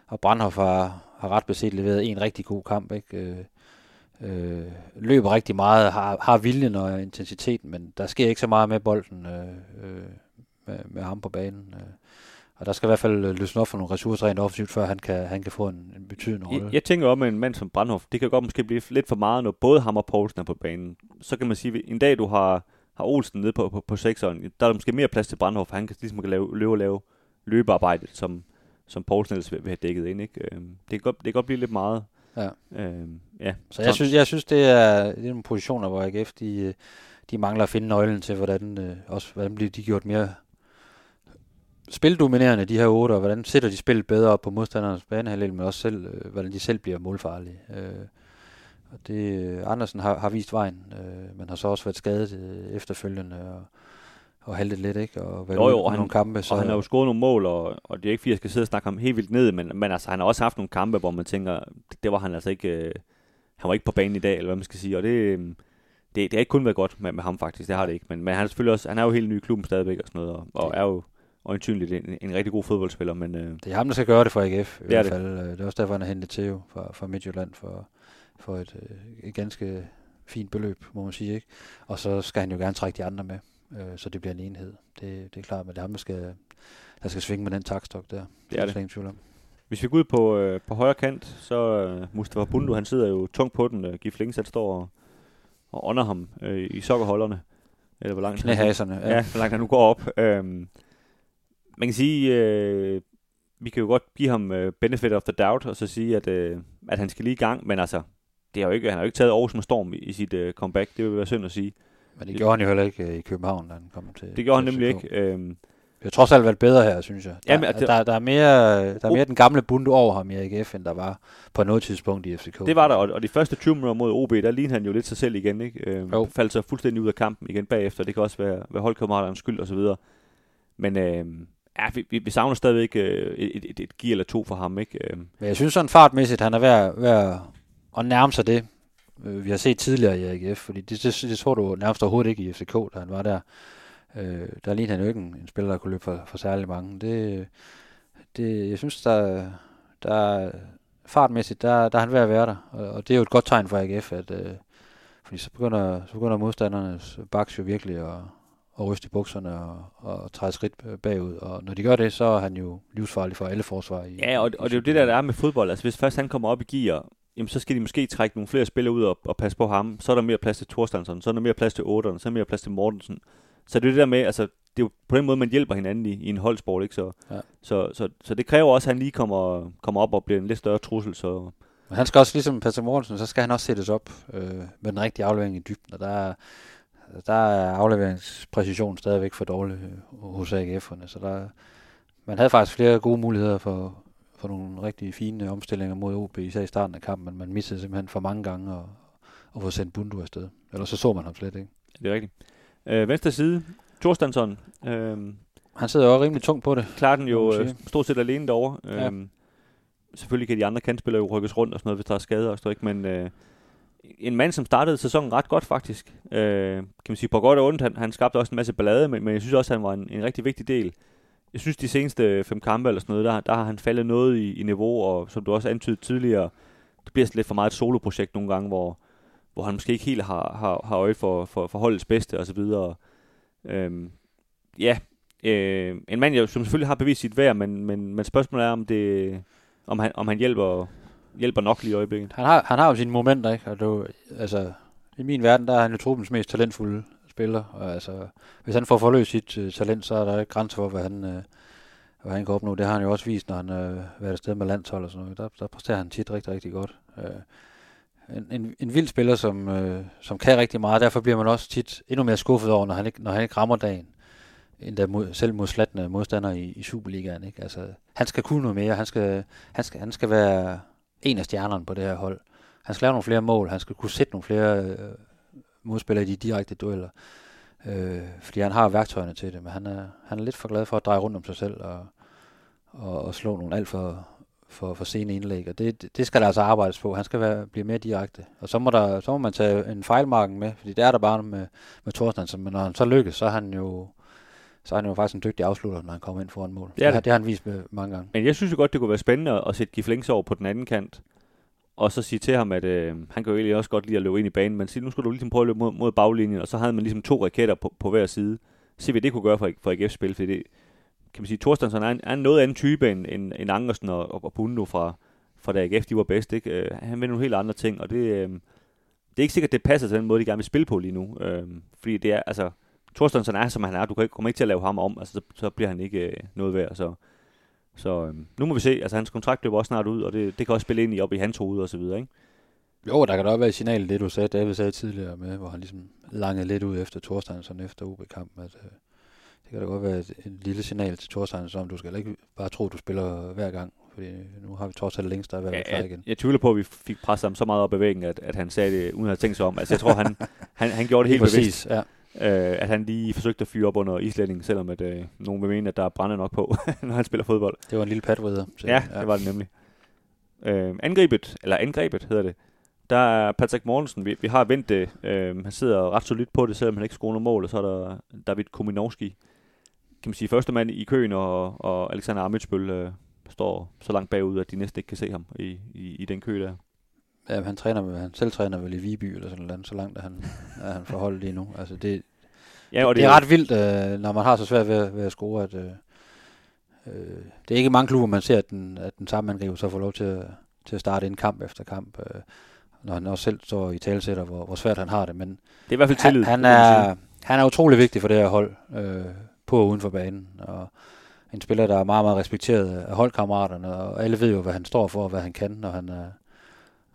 Og Brandhoff har, har ret beset leveret en rigtig god kamp. Ikke? Øh, øh, løber rigtig meget, har, har viljen og intensiteten, men der sker ikke så meget med bolden øh, øh, med, med ham på banen. Øh. Og der skal i hvert fald øh, løsne op for nogle ressourcer rent offensivt, før han kan, han kan få en, en betydende rolle. Jeg, jeg tænker om en mand som Brandhoff, det kan godt måske blive lidt for meget, når både ham og Poulsen er på banen. Så kan man sige, at en dag du har, har Olsen nede på, på, på sekseren, der er der måske mere plads til Brandhoff, for han kan ligesom kan lave, løbe og lave løbearbejdet, som, som Poulsen ellers vil, vil have dækket ind. Ikke? Øhm, det, kan godt, det kan godt blive lidt meget. Ja. Øhm, ja. Så jeg synes, jeg synes det, er, det er nogle positioner, hvor AGF de, øh, de mangler at finde nøglen til, hvordan, øh, også, hvordan bliver de gjort mere spildominerende, de her otte, og hvordan sætter de spillet bedre op på modstandernes banehalvdel, men også selv, øh, hvordan de selv bliver målfarlige. Øh, og det, øh, Andersen har, har vist vejen, øh, men har så også været skadet øh, efterfølgende, og, og haltet lidt, ikke? Og været Jo, jo, og han- nogle kampe. Så, Og han har jo scoret nogle mål, og, og det er ikke fordi, jeg skal sidde og snakke ham helt vildt ned, men, men altså, han har også haft nogle kampe, hvor man tænker, det, det var han altså ikke, øh, han var ikke på banen i dag, eller hvad man skal sige, og det, øh, det, det har ikke kun været godt med, med ham faktisk, det har det ikke, men, men han er selvfølgelig også, han er jo helt ny i klubben stadigvæk og sådan noget, og, og er jo øjensynligt en, en rigtig god fodboldspiller, men øh, Det er ham, der skal gøre det for AGF, i Det er hvert det. fald. Øh, Det er også derfor, han har hentet Theo fra, fra Midtjylland for, for et, øh, et ganske fint beløb, må man sige. ikke. Og så skal han jo gerne trække de andre med, øh, så det bliver en enhed. Det, det er klart, men det er ham, der skal, der skal svinge med den takstok der. Det er det. ingen tvivl om. Hvis vi går ud på, øh, på højre kant, så øh, Mustafa Bundu, han sidder jo tungt på den. Øh, Gif Lingsat står og, og ånder ham øh, i sokkerholderne. Eller hvor langt, han, Knæhaserne. ja, hvor langt han nu går op. Øhm, man kan sige, øh, vi kan jo godt give ham øh, benefit of the doubt, og så sige, at, øh, at han skal lige i gang. Men altså, det har jo ikke, han har jo ikke taget Aarhus med storm i, i sit øh, comeback. Det vil være synd at sige. Men det gjorde han jo heller ikke øh, i København, da han kom til Det gjorde han nemlig FCK. ikke. Øhm, Det har trods alt været bedre her, synes jeg. Der, Jamen, det- der, der, er mere, der er mere den gamle bunde over ham i AGF, end der var på noget tidspunkt i FCK. Det var der, og, de første 20 minutter mod OB, der lignede han jo lidt sig selv igen, ikke? Øh, Jo. faldt så fuldstændig ud af kampen igen bagefter. Det kan også være, være holdkammeraternes skyld og så videre. Men øh, ja, vi, vi, vi savner stadigvæk øh, et, et, et, gear eller to for ham, ikke? Øh, Men jeg synes sådan fartmæssigt, han er ved, ved at nærme sig det, øh, vi har set tidligere i AGF, fordi det, det, det tror du nærmest overhovedet ikke i FCK, da han var der. Øh, der lignede han jo ikke en, en spiller, der kunne løbe for, for særlig mange. Det, det, jeg synes, der, der fartmæssigt, der, der er han ved at være der, og, og det er jo et godt tegn for AGF, at, øh, fordi så begynder, så begynder modstandernes baks jo virkelig at, at ryste i bukserne og, og træde skridt bagud, og når de gør det, så er han jo livsfarlig for alle forsvar. I, ja, og, og det er jo det der, der er med fodbold. Altså, hvis først han kommer op i gear, jamen, så skal de måske trække nogle flere spillere ud og, og passe på ham. Så er der mere plads til Thorstensson, så er der mere plads til Otteren, så er der mere plads til Mortensen. Så det er det der med, altså, det er jo på den måde, man hjælper hinanden i, i en holdsport, ikke? Så, Ja. så, så, så, det kræver også, at han lige kommer, kommer op og bliver en lidt større trussel, så Men han skal også, ligesom Patrick Mortensen, så skal han også sættes op øh, med den rigtige aflevering i dybden, og der er, der er afleveringspræcision stadigvæk for dårlig øh, hos AGF'erne, så der, man havde faktisk flere gode muligheder for, for nogle rigtig fine omstillinger mod OB, især i starten af kampen, men man missede simpelthen for mange gange at, at få sendt Bundu afsted. Ellers så så man ham slet ikke. det er rigtigt. Øh, venstre side, Thorstensson, øh, Han sidder jo også rimelig tungt på det. klarer den jo øh, stort set alene derovre. Ja. Øhm, selvfølgelig kan de andre kantspillere jo rykkes rundt og sådan noget, hvis der er skader og sådan ikke? men øh, en mand, som startede sæsonen ret godt faktisk, øh, kan man sige på godt og ondt, han, han skabte også en masse ballade, men, men jeg synes også, han var en, en rigtig vigtig del. Jeg synes, de seneste fem kampe eller sådan noget, der, der har han faldet noget i, i niveau, og som du også antydede tidligere, det bliver sådan lidt for meget et soloprojekt nogle gange, hvor, hvor han måske ikke helt har, har, har øje for, for, for holdets bedste og så videre. Øhm, ja, øh, en mand, jeg- som selvfølgelig har bevist sit værd, men, men, men spørgsmålet er, om, det, om, han, om han hjælper, hjælper nok lige i øjeblikket. Han har, han har jo sine momenter, ikke? Og du, altså, i min verden, der er han jo truppens mest talentfulde spiller. Og altså, hvis han får forløst sit øh, talent, så er der ikke grænser for, hvad han, øh, hvad han kan opnå. Det har han jo også vist, når han har været afsted med landshold og sådan noget. Der, der præsterer han tit rigtig, rigtig godt. Øh, en, en, en vild spiller, som, øh, som kan rigtig meget. Derfor bliver man også tit endnu mere skuffet over, når han ikke, når han ikke rammer dagen endda mod, selv mod slattende modstandere i, i Superligaen. Ikke? Altså, han skal kunne noget mere. Han skal, han skal, han skal være en af stjernerne på det her hold. Han skal lave nogle flere mål. Han skal kunne sætte nogle flere øh, modspillere i de direkte dueller. Øh, fordi han har værktøjerne til det, men han er, han er lidt for glad for at dreje rundt om sig selv og, og, og slå nogle alt for, for, for sene indlæg. Og det, det skal der altså arbejdes på. Han skal være, blive mere direkte. Og så må, der, så må man tage en fejlmarken med, fordi det er der bare med, med Thorstensen. Men når han så lykkes, så er han jo så er han jo faktisk en dygtig afslutter, når han kommer ind foran mål. Det er det, har- det. det har han vist med mange gange. Men jeg synes jo godt, det kunne være spændende at sætte Giflings over på den anden kant, og så sige til ham, at øh, han kan jo egentlig også godt lide at løbe ind i banen, men sige, nu skulle du ligesom prøve at løbe mod, mod baglinjen, og så havde man ligesom to raketter på, på hver side. Se, hvad det kunne gøre for, for AGF's spil, for det, kan man sige, Thorstensson er en, er en noget anden type end, end, end Angersen og, og, og Bundo fra, fra da AGF, de var bedst. Ikke? Øh, han vil nogle helt andre ting, og det, øh, det er ikke sikkert, det passer til den måde, de gerne vil spille på lige nu. Øh, fordi det er, altså, Thorstensson er, som han er. Du kan ikke, kommer ikke til at lave ham om, altså, så, så bliver han ikke øh, noget værd. Så, så øh, nu må vi se. Altså, hans kontrakt løber også snart ud, og det, det kan også spille ind i op i hans hoved og så videre, ikke? Jo, der kan da også være et signal, det du sagde, David sagde tidligere med, hvor han ligesom langede lidt ud efter Thorsteinsson efter OB-kampen, at øh, det kan da godt være et, et lille signal til Thorsteinsson, om du skal ikke bare tro, at du spiller hver gang, fordi nu har vi trods alt længst der er Ja, jeg, igen. jeg tvivler på, at vi fik presset ham så meget op ad væggen, at, at han sagde det, uden at have tænkt sig om. Altså, jeg tror, han, [laughs] han, han gjorde det helt Lige bevidst, præcis, ja. Øh, at han lige forsøgte at fyre op under islændingen, selvom at, øh, nogen vil mene, at der er brænde nok på, [laughs] når han spiller fodbold. Det var en lille patvrider. så- Ja, det var det nemlig. Øh, angrebet, eller angrebet hedder det, der er Patrick Mortensen, vi, vi har vendt det, øh, han sidder ret solidt på det, selvom han ikke scorer noget mål, og så er der David Kominowski, kan man sige, første mand i køen, og, og Alexander Amitsbøl øh, står så langt bagud, at de næsten ikke kan se ham i, i, i den kø der. Ja, han, træner, med- han selv træner vel i Viby eller sådan noget, så langt er han, er han forholdt lige nu. Altså det, Ja, og det, det er ret vildt, øh, når man har så svært ved, ved at score, at øh, øh, det er ikke mange klubber, man ser, at den, at den samme angriber så får lov til at, til at starte en kamp efter kamp, øh, når han også selv står i talsætter, hvor, hvor svært han har det. Men Det er i hvert fald tillid. han, han, er, han er utrolig vigtig for det her hold, øh, på og uden for banen. Og en spiller, der er meget, meget respekteret af holdkammeraterne, og alle ved jo, hvad han står for, og hvad han kan, når han er,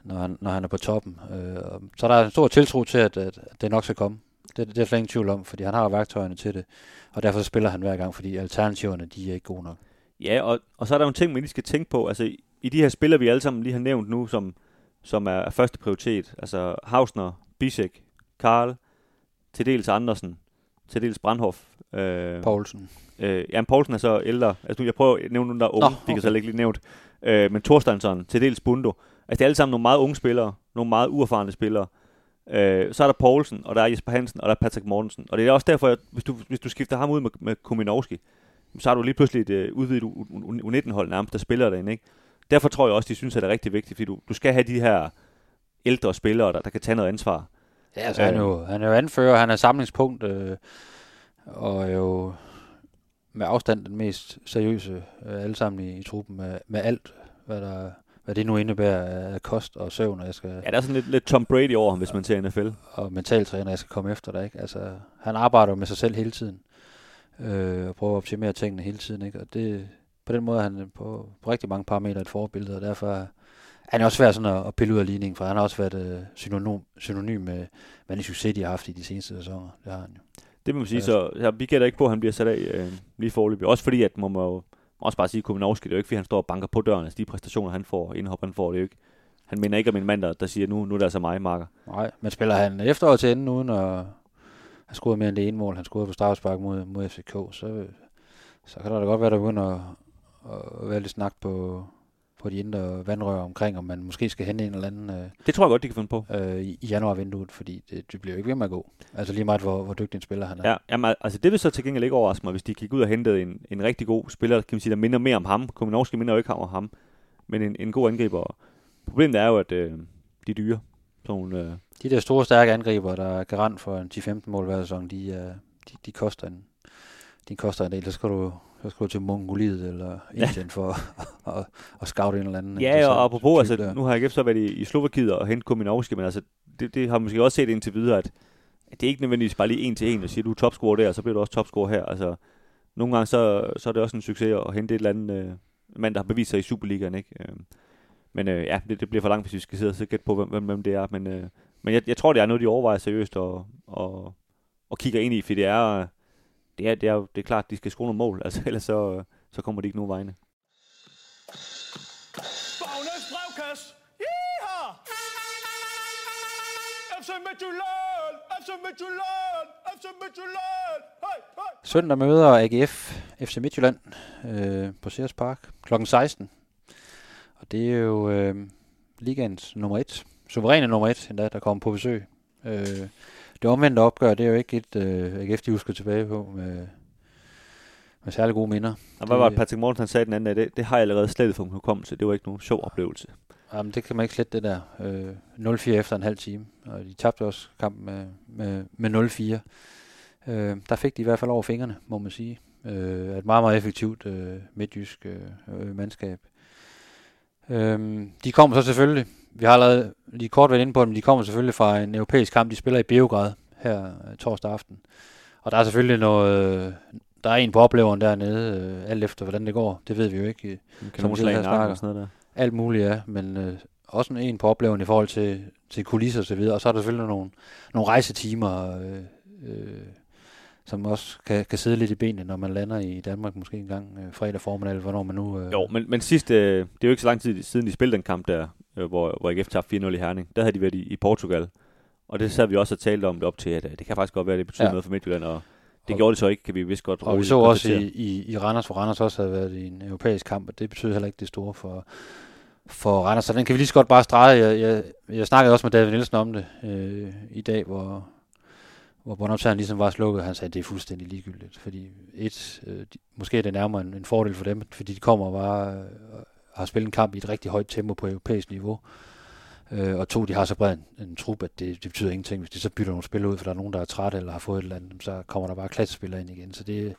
når han, når han er på toppen. Øh, så der er en stor tiltro til, at, at, det nok skal komme. Det, det er slet ingen tvivl om, fordi han har værktøjerne til det. Og derfor spiller han hver gang, fordi alternativerne, de er ikke gode nok. Ja, og, og så er der jo en ting, man lige skal tænke på. Altså, i- i de her spillere, vi alle sammen lige har nævnt nu, som, som er første prioritet, altså Hausner, Bisek, Karl, til dels Andersen, til dels Brandhoff. Øh, Poulsen. øh, Jan Poulsen er så ældre. Altså, nu, jeg prøver at nævne nogle, der er unge, Nå, de kan okay. så ikke lige nævnt. Øh, men Thorsteinsson, til dels Bundo. Altså, det er alle sammen nogle meget unge spillere, nogle meget uerfarne spillere. Øh, så er der Poulsen, og der er Jesper Hansen, og der er Patrick Mortensen. Og det er også derfor, at hvis du, hvis du skifter ham ud med, med Kuminowski, så har du lige pludselig et øh, udvidet U19-hold nærmest, der spiller derinde, ikke? Derfor tror jeg også, de synes, at det er rigtig vigtigt, fordi du, du skal have de her ældre spillere, der, der kan tage noget ansvar. Ja, altså, han, er jo, han er jo anfører, han er samlingspunkt, øh, og er jo med afstand den mest seriøse øh, alle sammen i, i truppen med, med alt, hvad, der, hvad det nu indebærer af kost og søvn, og jeg skal, Ja, der er sådan lidt, lidt Tom Brady over ham, hvis man ser NFL. og mentaltræner, jeg skal komme efter dig. Ikke? Altså, han arbejder jo med sig selv hele tiden, øh, og prøver at optimere tingene hele tiden. Ikke? Og det, på den måde er han på, på rigtig mange parametre et forbillede, og derfor er han er også svær sådan at, at pille ud af ligningen, for han har også været øh, synonym, synonym med, med den succes, de har haft i de seneste sæsoner. Det har han jo. Det må man sige, så ja, vi gætter ikke på, at han bliver sat af øh, lige forløbig. Også fordi, at man må jo også bare sige, Kuminovski, det er jo ikke, fordi han står og banker på døren. Altså de præstationer, han får, indhop han får, det er jo ikke. Han minder ikke om en mand, der, der siger, nu, nu er det altså mig, Marker. Nej, men spiller han efteråret til enden uden at have scoret mere end det ene mål, han scorede på straffespark mod, mod FCK, så, så kan der da godt være, der begynder at, at være lidt snak på, på de indre vandrør omkring, om man måske skal hente en eller anden øh, Det tror jeg godt, de kan finde på. øh, i, januarvinduet, fordi det, det bliver jo ikke ved med at gå. Altså lige meget, hvor, hvor dygtig en spiller han er. Ja, jamen, altså det vil så til gengæld ikke overraske mig, hvis de gik ud og hentede en, en rigtig god spiller, kan man sige, der minder mere om ham. Kominowski minder jo ikke om ham, men en, en god angriber. Problemet er jo, at øh, de er dyre. Sådan, øh, De der store, stærke angriber, der er garant for en 10-15 mål hver sæson, de, er, de, de, koster en, de koster en del. Så skal du, så skal du til Mongoliet eller Indien for at, at, at scoute en eller anden. Ja, og apropos, altså, der. nu har AGF så været i, i Slovakiet og hentet Kominowski, men altså, det, det har måske også set indtil videre, at, at det er ikke nødvendigvis bare lige en til en, og siger, du er topscorer der, så bliver du også topscorer her. Altså, nogle gange så, så er det også en succes at hente et eller andet øh, mand, der har bevist sig i Superligaen, ikke? Øh, men øh, ja, det, det bliver for langt, hvis vi skal sidde og så gætte på, hvem, hvem, hvem det er. Men, øh, men jeg, jeg tror, det er noget, de overvejer seriøst og, og, og kigger ind i, for det er, det er, det er, jo- det er klart, at de skal score nogle mål, [laughs] altså, ellers så, så kommer de ikke nogen vegne. Bagnes brevkasse. Yeehaw! FC Midtjylland! FC Midtjylland! FC Midtjylland! Hey, hey! Søndag møder AGF FC Midtjylland øh, på Sears Park kl. 16. Og det er jo øh, ligands nummer et, suveræne nummer et, endda, der kommer på besøg. Øh, det omvendte opgør, det er jo ikke et øh, AGF, de husker tilbage på med, med særlig gode minder. Og hvad var det, Patrick Morten han sagde den anden dag? Det, det har jeg allerede slet fra min hukommelse. Det var ikke nogen sjov oplevelse. Jamen, det kan man ikke slette det der. Øh, 0-4 efter en halv time. Og de tabte også kampen med, med, med 0-4. Øh, der fik de i hvert fald over fingrene, må man sige. Øh, et meget, meget effektivt øh, midtjysk øh, øh, mandskab. Øhm, de kommer så selvfølgelig, vi har allerede lige kort været inde på dem, de kommer selvfølgelig fra en europæisk kamp, de spiller i Beograd her øh, torsdag aften. Og der er selvfølgelig noget, der er en på opleveren dernede, øh, alt efter hvordan det går, det ved vi jo ikke. øh, Kan Som slag snakker. og sådan noget der. alt muligt er, men øh, også en- en på opleveren i forhold til, til kulisser og så videre. Og så er der selvfølgelig nogle, nogle rejsetimer, øh, øh, som også kan, kan sidde lidt i benene, når man lander i Danmark, måske en gang øh, fredag formiddag, eller hvornår man nu... Øh, Jo, men, men sidst, øh, det er jo ikke så lang tid siden, de spillede den kamp der, øh, hvor, hvor AGF tabte 4-0 i Herning. Der havde de været i, i Portugal. Og det sad vi også og talt om det op til, at øh, det kan faktisk godt være, at det betyder Ja. noget for Midtjylland, og det Og- gjorde det så ikke, kan vi vist godt Og vi så også i, i, i Randers, hvor Randers også havde været i en europæisk kamp, og det betyder heller ikke det store for, for Randers. Så den kan vi lige så godt bare strege. Jeg, jeg, jeg snakkede også med David Nielsen om det øh, i dag, hvor, hvor båndoptageren ligesom var slukket. Han sagde, at det er fuldstændig ligegyldigt. Fordi et, øh, de, måske er det nærmere en, en fordel for dem, fordi de kommer bare øh, har spillet en kamp i et rigtig højt tempo på europæisk niveau. Øh, og to, de har så bred en, en trup, at det, det betyder ingenting. Hvis de så bytter nogle spillere ud, for der er nogen, der er trætte eller har fået et eller andet, så kommer der bare klassespillere ind igen. Så det,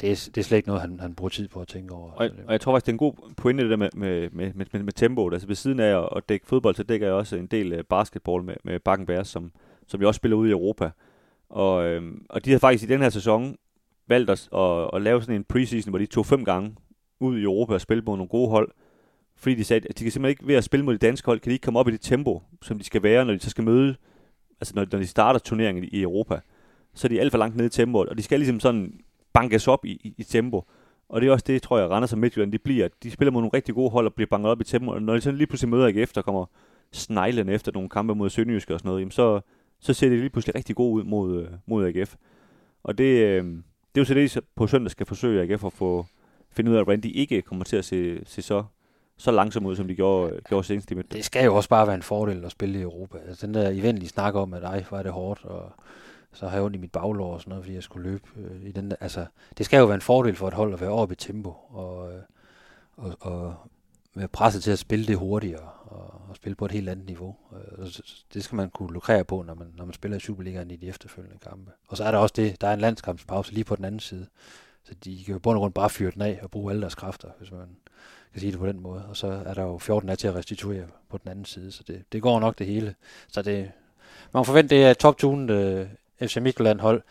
det, er, det er slet ikke noget, han, han bruger tid på at tænke over. Og, jeg, og jeg tror faktisk, det er en god pointe, det der med, med, med, med, med, med tempoet. Altså ved siden af at, at dække fodbold, så dækker jeg også en del øh, basketball med, med Bakken Bears, som, som vi også spiller ude i Europa. Og, øhm, og de har faktisk i den her sæson valgt at, at, at lave sådan en preseason, hvor de tog fem gange ud i Europa og spille mod nogle gode hold. Fordi de sagde, at de kan simpelthen ikke ved at spille mod de danske hold, kan de ikke komme op i det tempo, som de skal være, når de så skal møde, altså når, når de starter turneringen i, Europa. Så er de alt for langt nede i tempoet, og de skal ligesom sådan bankes op i, i, i tempo. Og det er også det, tror jeg, Randers og Midtjylland, de bliver. De spiller mod nogle rigtig gode hold og bliver banket op i tempo. Og når de sådan lige pludselig møder ikke der kommer sneglen efter nogle kampe mod Sønderjysk og sådan noget, jamen så, så ser det lige pludselig rigtig godt ud mod, øh, mod AGF. Og det, øh, det er jo så det, på søndag skal forsøge AGF at få finde ud af, hvordan de ikke kommer til at se, se så, så langsomt ud, som de gjorde, ja, gjorde senest i midt. det skal jo også bare være en fordel at spille i Europa. Altså, den der eventlige snak om, at ej, hvor er det hårdt, og så har jeg ondt i mit baglår og sådan noget, fordi jeg skulle løbe øh, i den der. Altså, det skal jo være en fordel for et hold at være oppe i tempo, og, øh, og, og være presset til at spille det hurtigere, og, og spille på et helt andet niveau. Øh, det skal man kunne lukrere på, når man, når man spiller i Superligaen i de efterfølgende kampe. Og så er der også det, der er en landskampspause lige på den anden side. Så de kan jo bund og grund bare fyre den af og bruge alle deres kræfter, hvis man kan sige det på den måde. Og så er der jo 14 dage til at restituere på den anden side, så det, det går nok det hele. Så det, man forventer, det er et top-tunet øh, FC Midtjylland hold,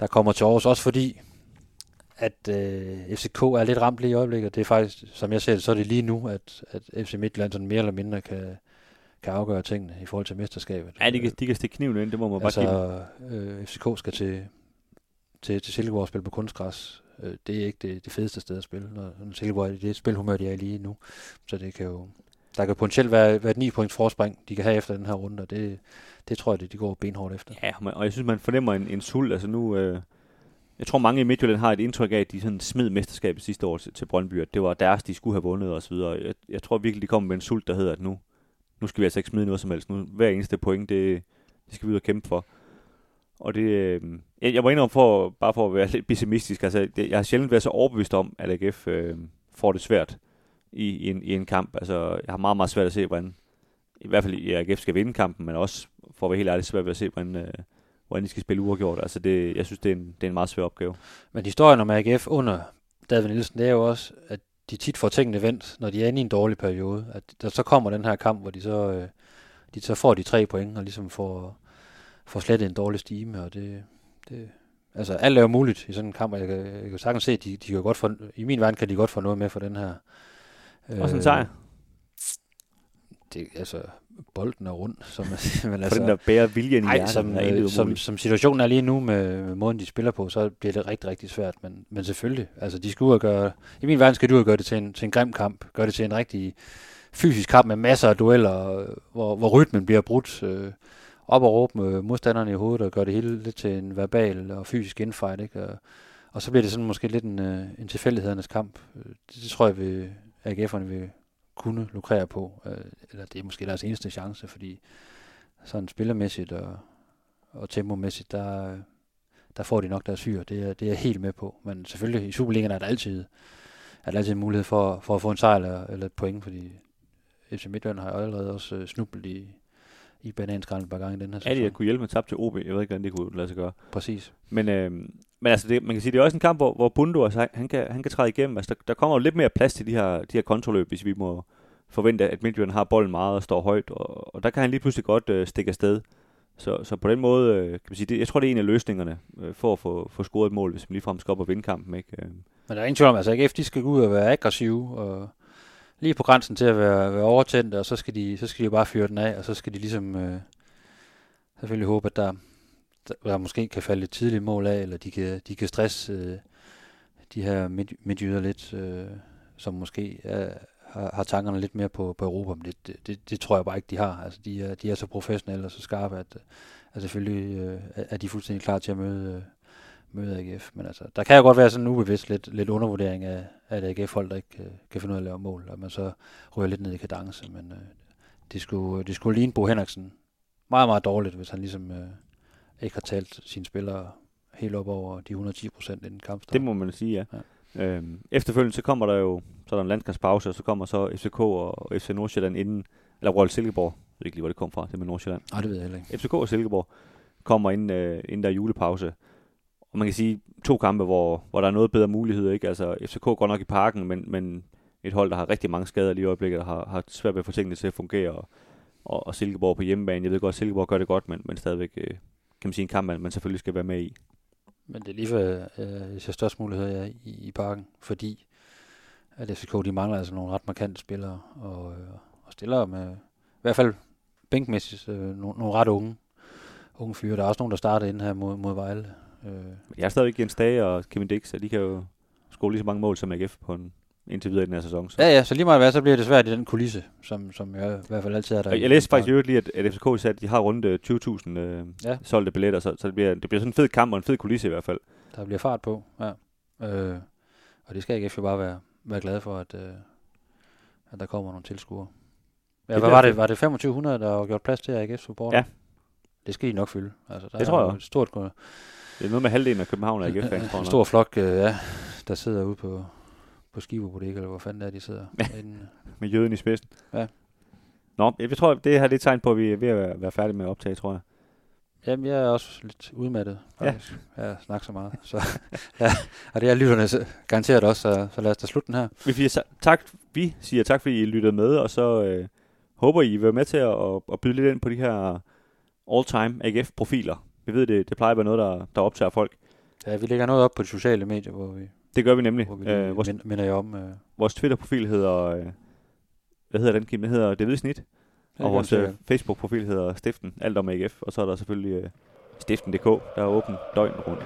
der kommer til Aarhus, også fordi, at øh, FCK er lidt ramt lige i øjeblikket. Det er faktisk, som jeg ser det, så er det lige nu, at, at FC Midtjylland sådan mere eller mindre kan, kan afgøre tingene i forhold til mesterskabet. Ja, de kan, de kan stikke kniven ind, det må man bare give. Altså, øh, FCK skal til, til, til Silkeborg og spille på kunstgræs. Øh, det er ikke det, det fedeste sted at spille, når, når Silkeborg er i det spilhumør, de er lige nu. Så det kan jo, der kan potentielt være, være et 9 points forspring, de kan have efter den her runde, og det, det tror jeg, det, de går benhårdt efter. Ja, og jeg synes, man fornemmer en, en sult. Altså nu, øh, jeg tror mange i Midtjylland har et indtryk af, at de sådan smed mesterskabet sidste år til, til Brøndby, at det var deres, de skulle have vundet og så videre. Jeg, jeg tror virkelig, de kommer med en sult, der hedder, at nu, nu skal vi altså ikke smide noget som helst. Nu, hver eneste point, det, det skal vi ud og kæmpe for. Og det, øh, jeg, jeg må indrømme, for, bare for at være [laughs] lidt pessimistisk, altså det, jeg har sjældent været så overbevist om, at AGF øh, får det svært i, i, en, i en kamp. Altså, jeg har meget, meget svært at se, hvordan, i hvert fald i AGF skal vinde kampen, men også, for at være helt ærlig, svært ved at se, hvordan, øh, hvordan de skal spille uafgjort. Altså, det, jeg synes, det er, en, det er en meget svær opgave. Men historien om AGF under David Nielsen, det er jo også, at de tit får tingene vendt, når de er inde i en dårlig periode. At der så kommer den her kamp, hvor de så, øh, de så får de tre point, og ligesom får, får slet en dårlig stime, og det, det altså alt er jo muligt i sådan en kamp, og jeg kan, jeg kan sagtens se, at de, de kan godt få, i min verden kan de godt få noget med for den her. Øh, Også en sejr. Det, altså, bolden er rund, som man [laughs] siger, men altså, den der bærer viljen i hjertet, som, er øh, som, som situationen er lige nu med, med måden, de spiller på, så bliver det rigtig, rigtig svært. Men, men selvfølgelig, altså de skal ud og gøre, i min verden skal ud og gøre det til en, til en grim kamp, gøre det til en rigtig fysisk kamp med masser af dueller, hvor, hvor rytmen bliver brudt øh, op og råbe modstanderne i hovedet og gøre det hele lidt til en verbal og fysisk infight. Ikke? Og, og så bliver det sådan måske lidt en, øh, en tilfældighedernes kamp. Øh, det, det tror jeg, vi, AGF'erne vil kunne lukrere på. Øh, eller det er måske deres eneste chance, fordi sådan spillermæssigt og, og tempomæssigt, der, der får de nok deres fyr. Det er, det er jeg helt med på. Men selvfølgelig i Superligaen er der altid, er der altid en mulighed for, for at få en sejr eller, eller et point, fordi FC Midtjylland har jo allerede også snublet i, i bananskralden et par gange i den her Ja, de sæson. kunne hjælpe med tab til OB. Jeg ved ikke, hvordan det kunne lade sig gøre. Præcis. Men, øh, men altså, det, man kan sige, det er også en kamp, hvor, hvor Bundo, altså, han, kan, han kan træde igennem. Altså, der, der kommer jo lidt mere plads til de her, de her kontroløb, hvis vi må forvente, at Midtjylland har bolden meget og står højt. Og, og der kan han lige pludselig godt øh, stikke afsted. Så, så på den måde, øh, kan man sige, det, jeg tror, det er en af løsningerne øh, for at få, få scoret et mål, hvis man ligefrem skal op og vinde kampen. Ikke? Øh, Men der er ingen tvivl om, altså AGF, de skal gå ud og være aggressive, og lige på grænsen til at være, være overtændt, og så skal, de, så skal de bare fyre den af, og så skal de ligesom øh, selvfølgelig håbe, at der, der, der måske kan falde et tidligt mål af, eller de kan, de kan stresse øh, de her midt, midtjyder lidt, øh, som måske er, har, har tankerne lidt mere på, på Europa, men det, det, det, det tror jeg bare ikke, de har. Altså, de, er, de er så professionelle og så skarpe, at, at selvfølgelig øh, er er de fuldstændig klar til at møde, øh, møde AGF. Men altså, der kan jo godt være sådan en ubevidst lidt, lidt undervurdering af, et AGF-hold, der ikke øh, kan finde ud af at lave mål, og man så ryger lidt ned i kadence. Men øh, det, skulle, det skulle ligne Bo Henriksen meget, meget dårligt, hvis han ligesom øh, ikke har talt sine spillere helt op over de 110 procent inden kampstart. det må man sige, ja. ja. Øhm, efterfølgende så kommer der jo så er der en landskabspause, og så kommer så FCK og FC Nordsjælland inden, eller Royal Silkeborg, jeg ved ikke lige, hvor det kom fra, det med Nordsjælland. Nej, det ved jeg heller ikke. FCK og Silkeborg kommer inden, øh, inden der er julepause. Og man kan sige, to kampe, hvor, hvor der er noget bedre mulighed. Ikke? Altså, FCK går nok i parken, men, men et hold, der har rigtig mange skader lige i øjeblikket, og har, har svært ved at få tingene til at fungere. Og, og, og Silkeborg på hjemmebane. Jeg ved godt, at Silkeborg gør det godt, men, men stadigvæk øh, kan man sige en kamp, man, man selvfølgelig skal være med i. Men det er lige for, øh, jeg ser størst mulighed ja, i, i parken, fordi at FCK, de mangler altså nogle ret markante spillere, og, øh, og stiller med, i hvert fald bænkmæssigt, øh, nogle, nogle ret unge, unge fyre. Der er også nogen, der starter ind her mod, mod Vejle. Øh, jeg er stadigvæk Jens Dage og Kevin Dix, og de kan jo score lige så mange mål som AGF på en, indtil videre i den her sæson. Så. ja, ja, så lige meget hvad, så bliver det svært i den kulisse, som, som jeg i hvert fald altid er der. Og jeg læste faktisk i øvrigt lige, at, at FCK sagde, at de har rundt øh, 20.000 øh, Ja. solgte billetter, så, så det, bliver, det bliver sådan en fed kamp og en fed kulisse i hvert fald. Der bliver fart på, ja. Øh, og det skal AGF jo bare være, være glad for, at, øh, at der kommer nogle tilskuere. Ja, Det hvad var det? Var det 2500, der var gjort plads til AGF support? Ja. Det skal de nok fylde. Altså, der Det er tror jeg. Et stort, Det er noget med halvdelen af København og AGF-fans. tror en stor flok, øh, ja, der sidder ude på, på Skibo Bodega, eller hvor fanden det er, de sidder. Inden, nok, med jøden i spidsen. Ja. Nå, jeg tror, det her det er tegn på, at vi er ved at være, være færdige med at optage, tror jeg. jamen, jeg er også lidt udmattet, faktisk. Ja. Jeg snakker så meget. Så, [laughs] ja, og det er lytterne garanteret også, så, så lad os da slutte den her. Vi siger, tak, vi siger tak, fordi I lyttede med, og så øh, håber I vil være med til at, at, at byde lidt ind på de her all-time AGF-profiler. Vi ved, det, det plejer at være noget, der, der optager folk. Ja, vi lægger noget op på de sociale medier, hvor vi, Det gør vi nemlig. hvor vi Øh, vores, mind, minder jer om. Øh, vores Twitter-profil hedder... Øh, hvad hedder den, Kim? Den hedder Det Hvide Snit. Og vores øh, Facebook-profil hedder Stiften, alt om AGF. Og så er der selvfølgelig øh, stiften.dk, der er åben døgnet rundt.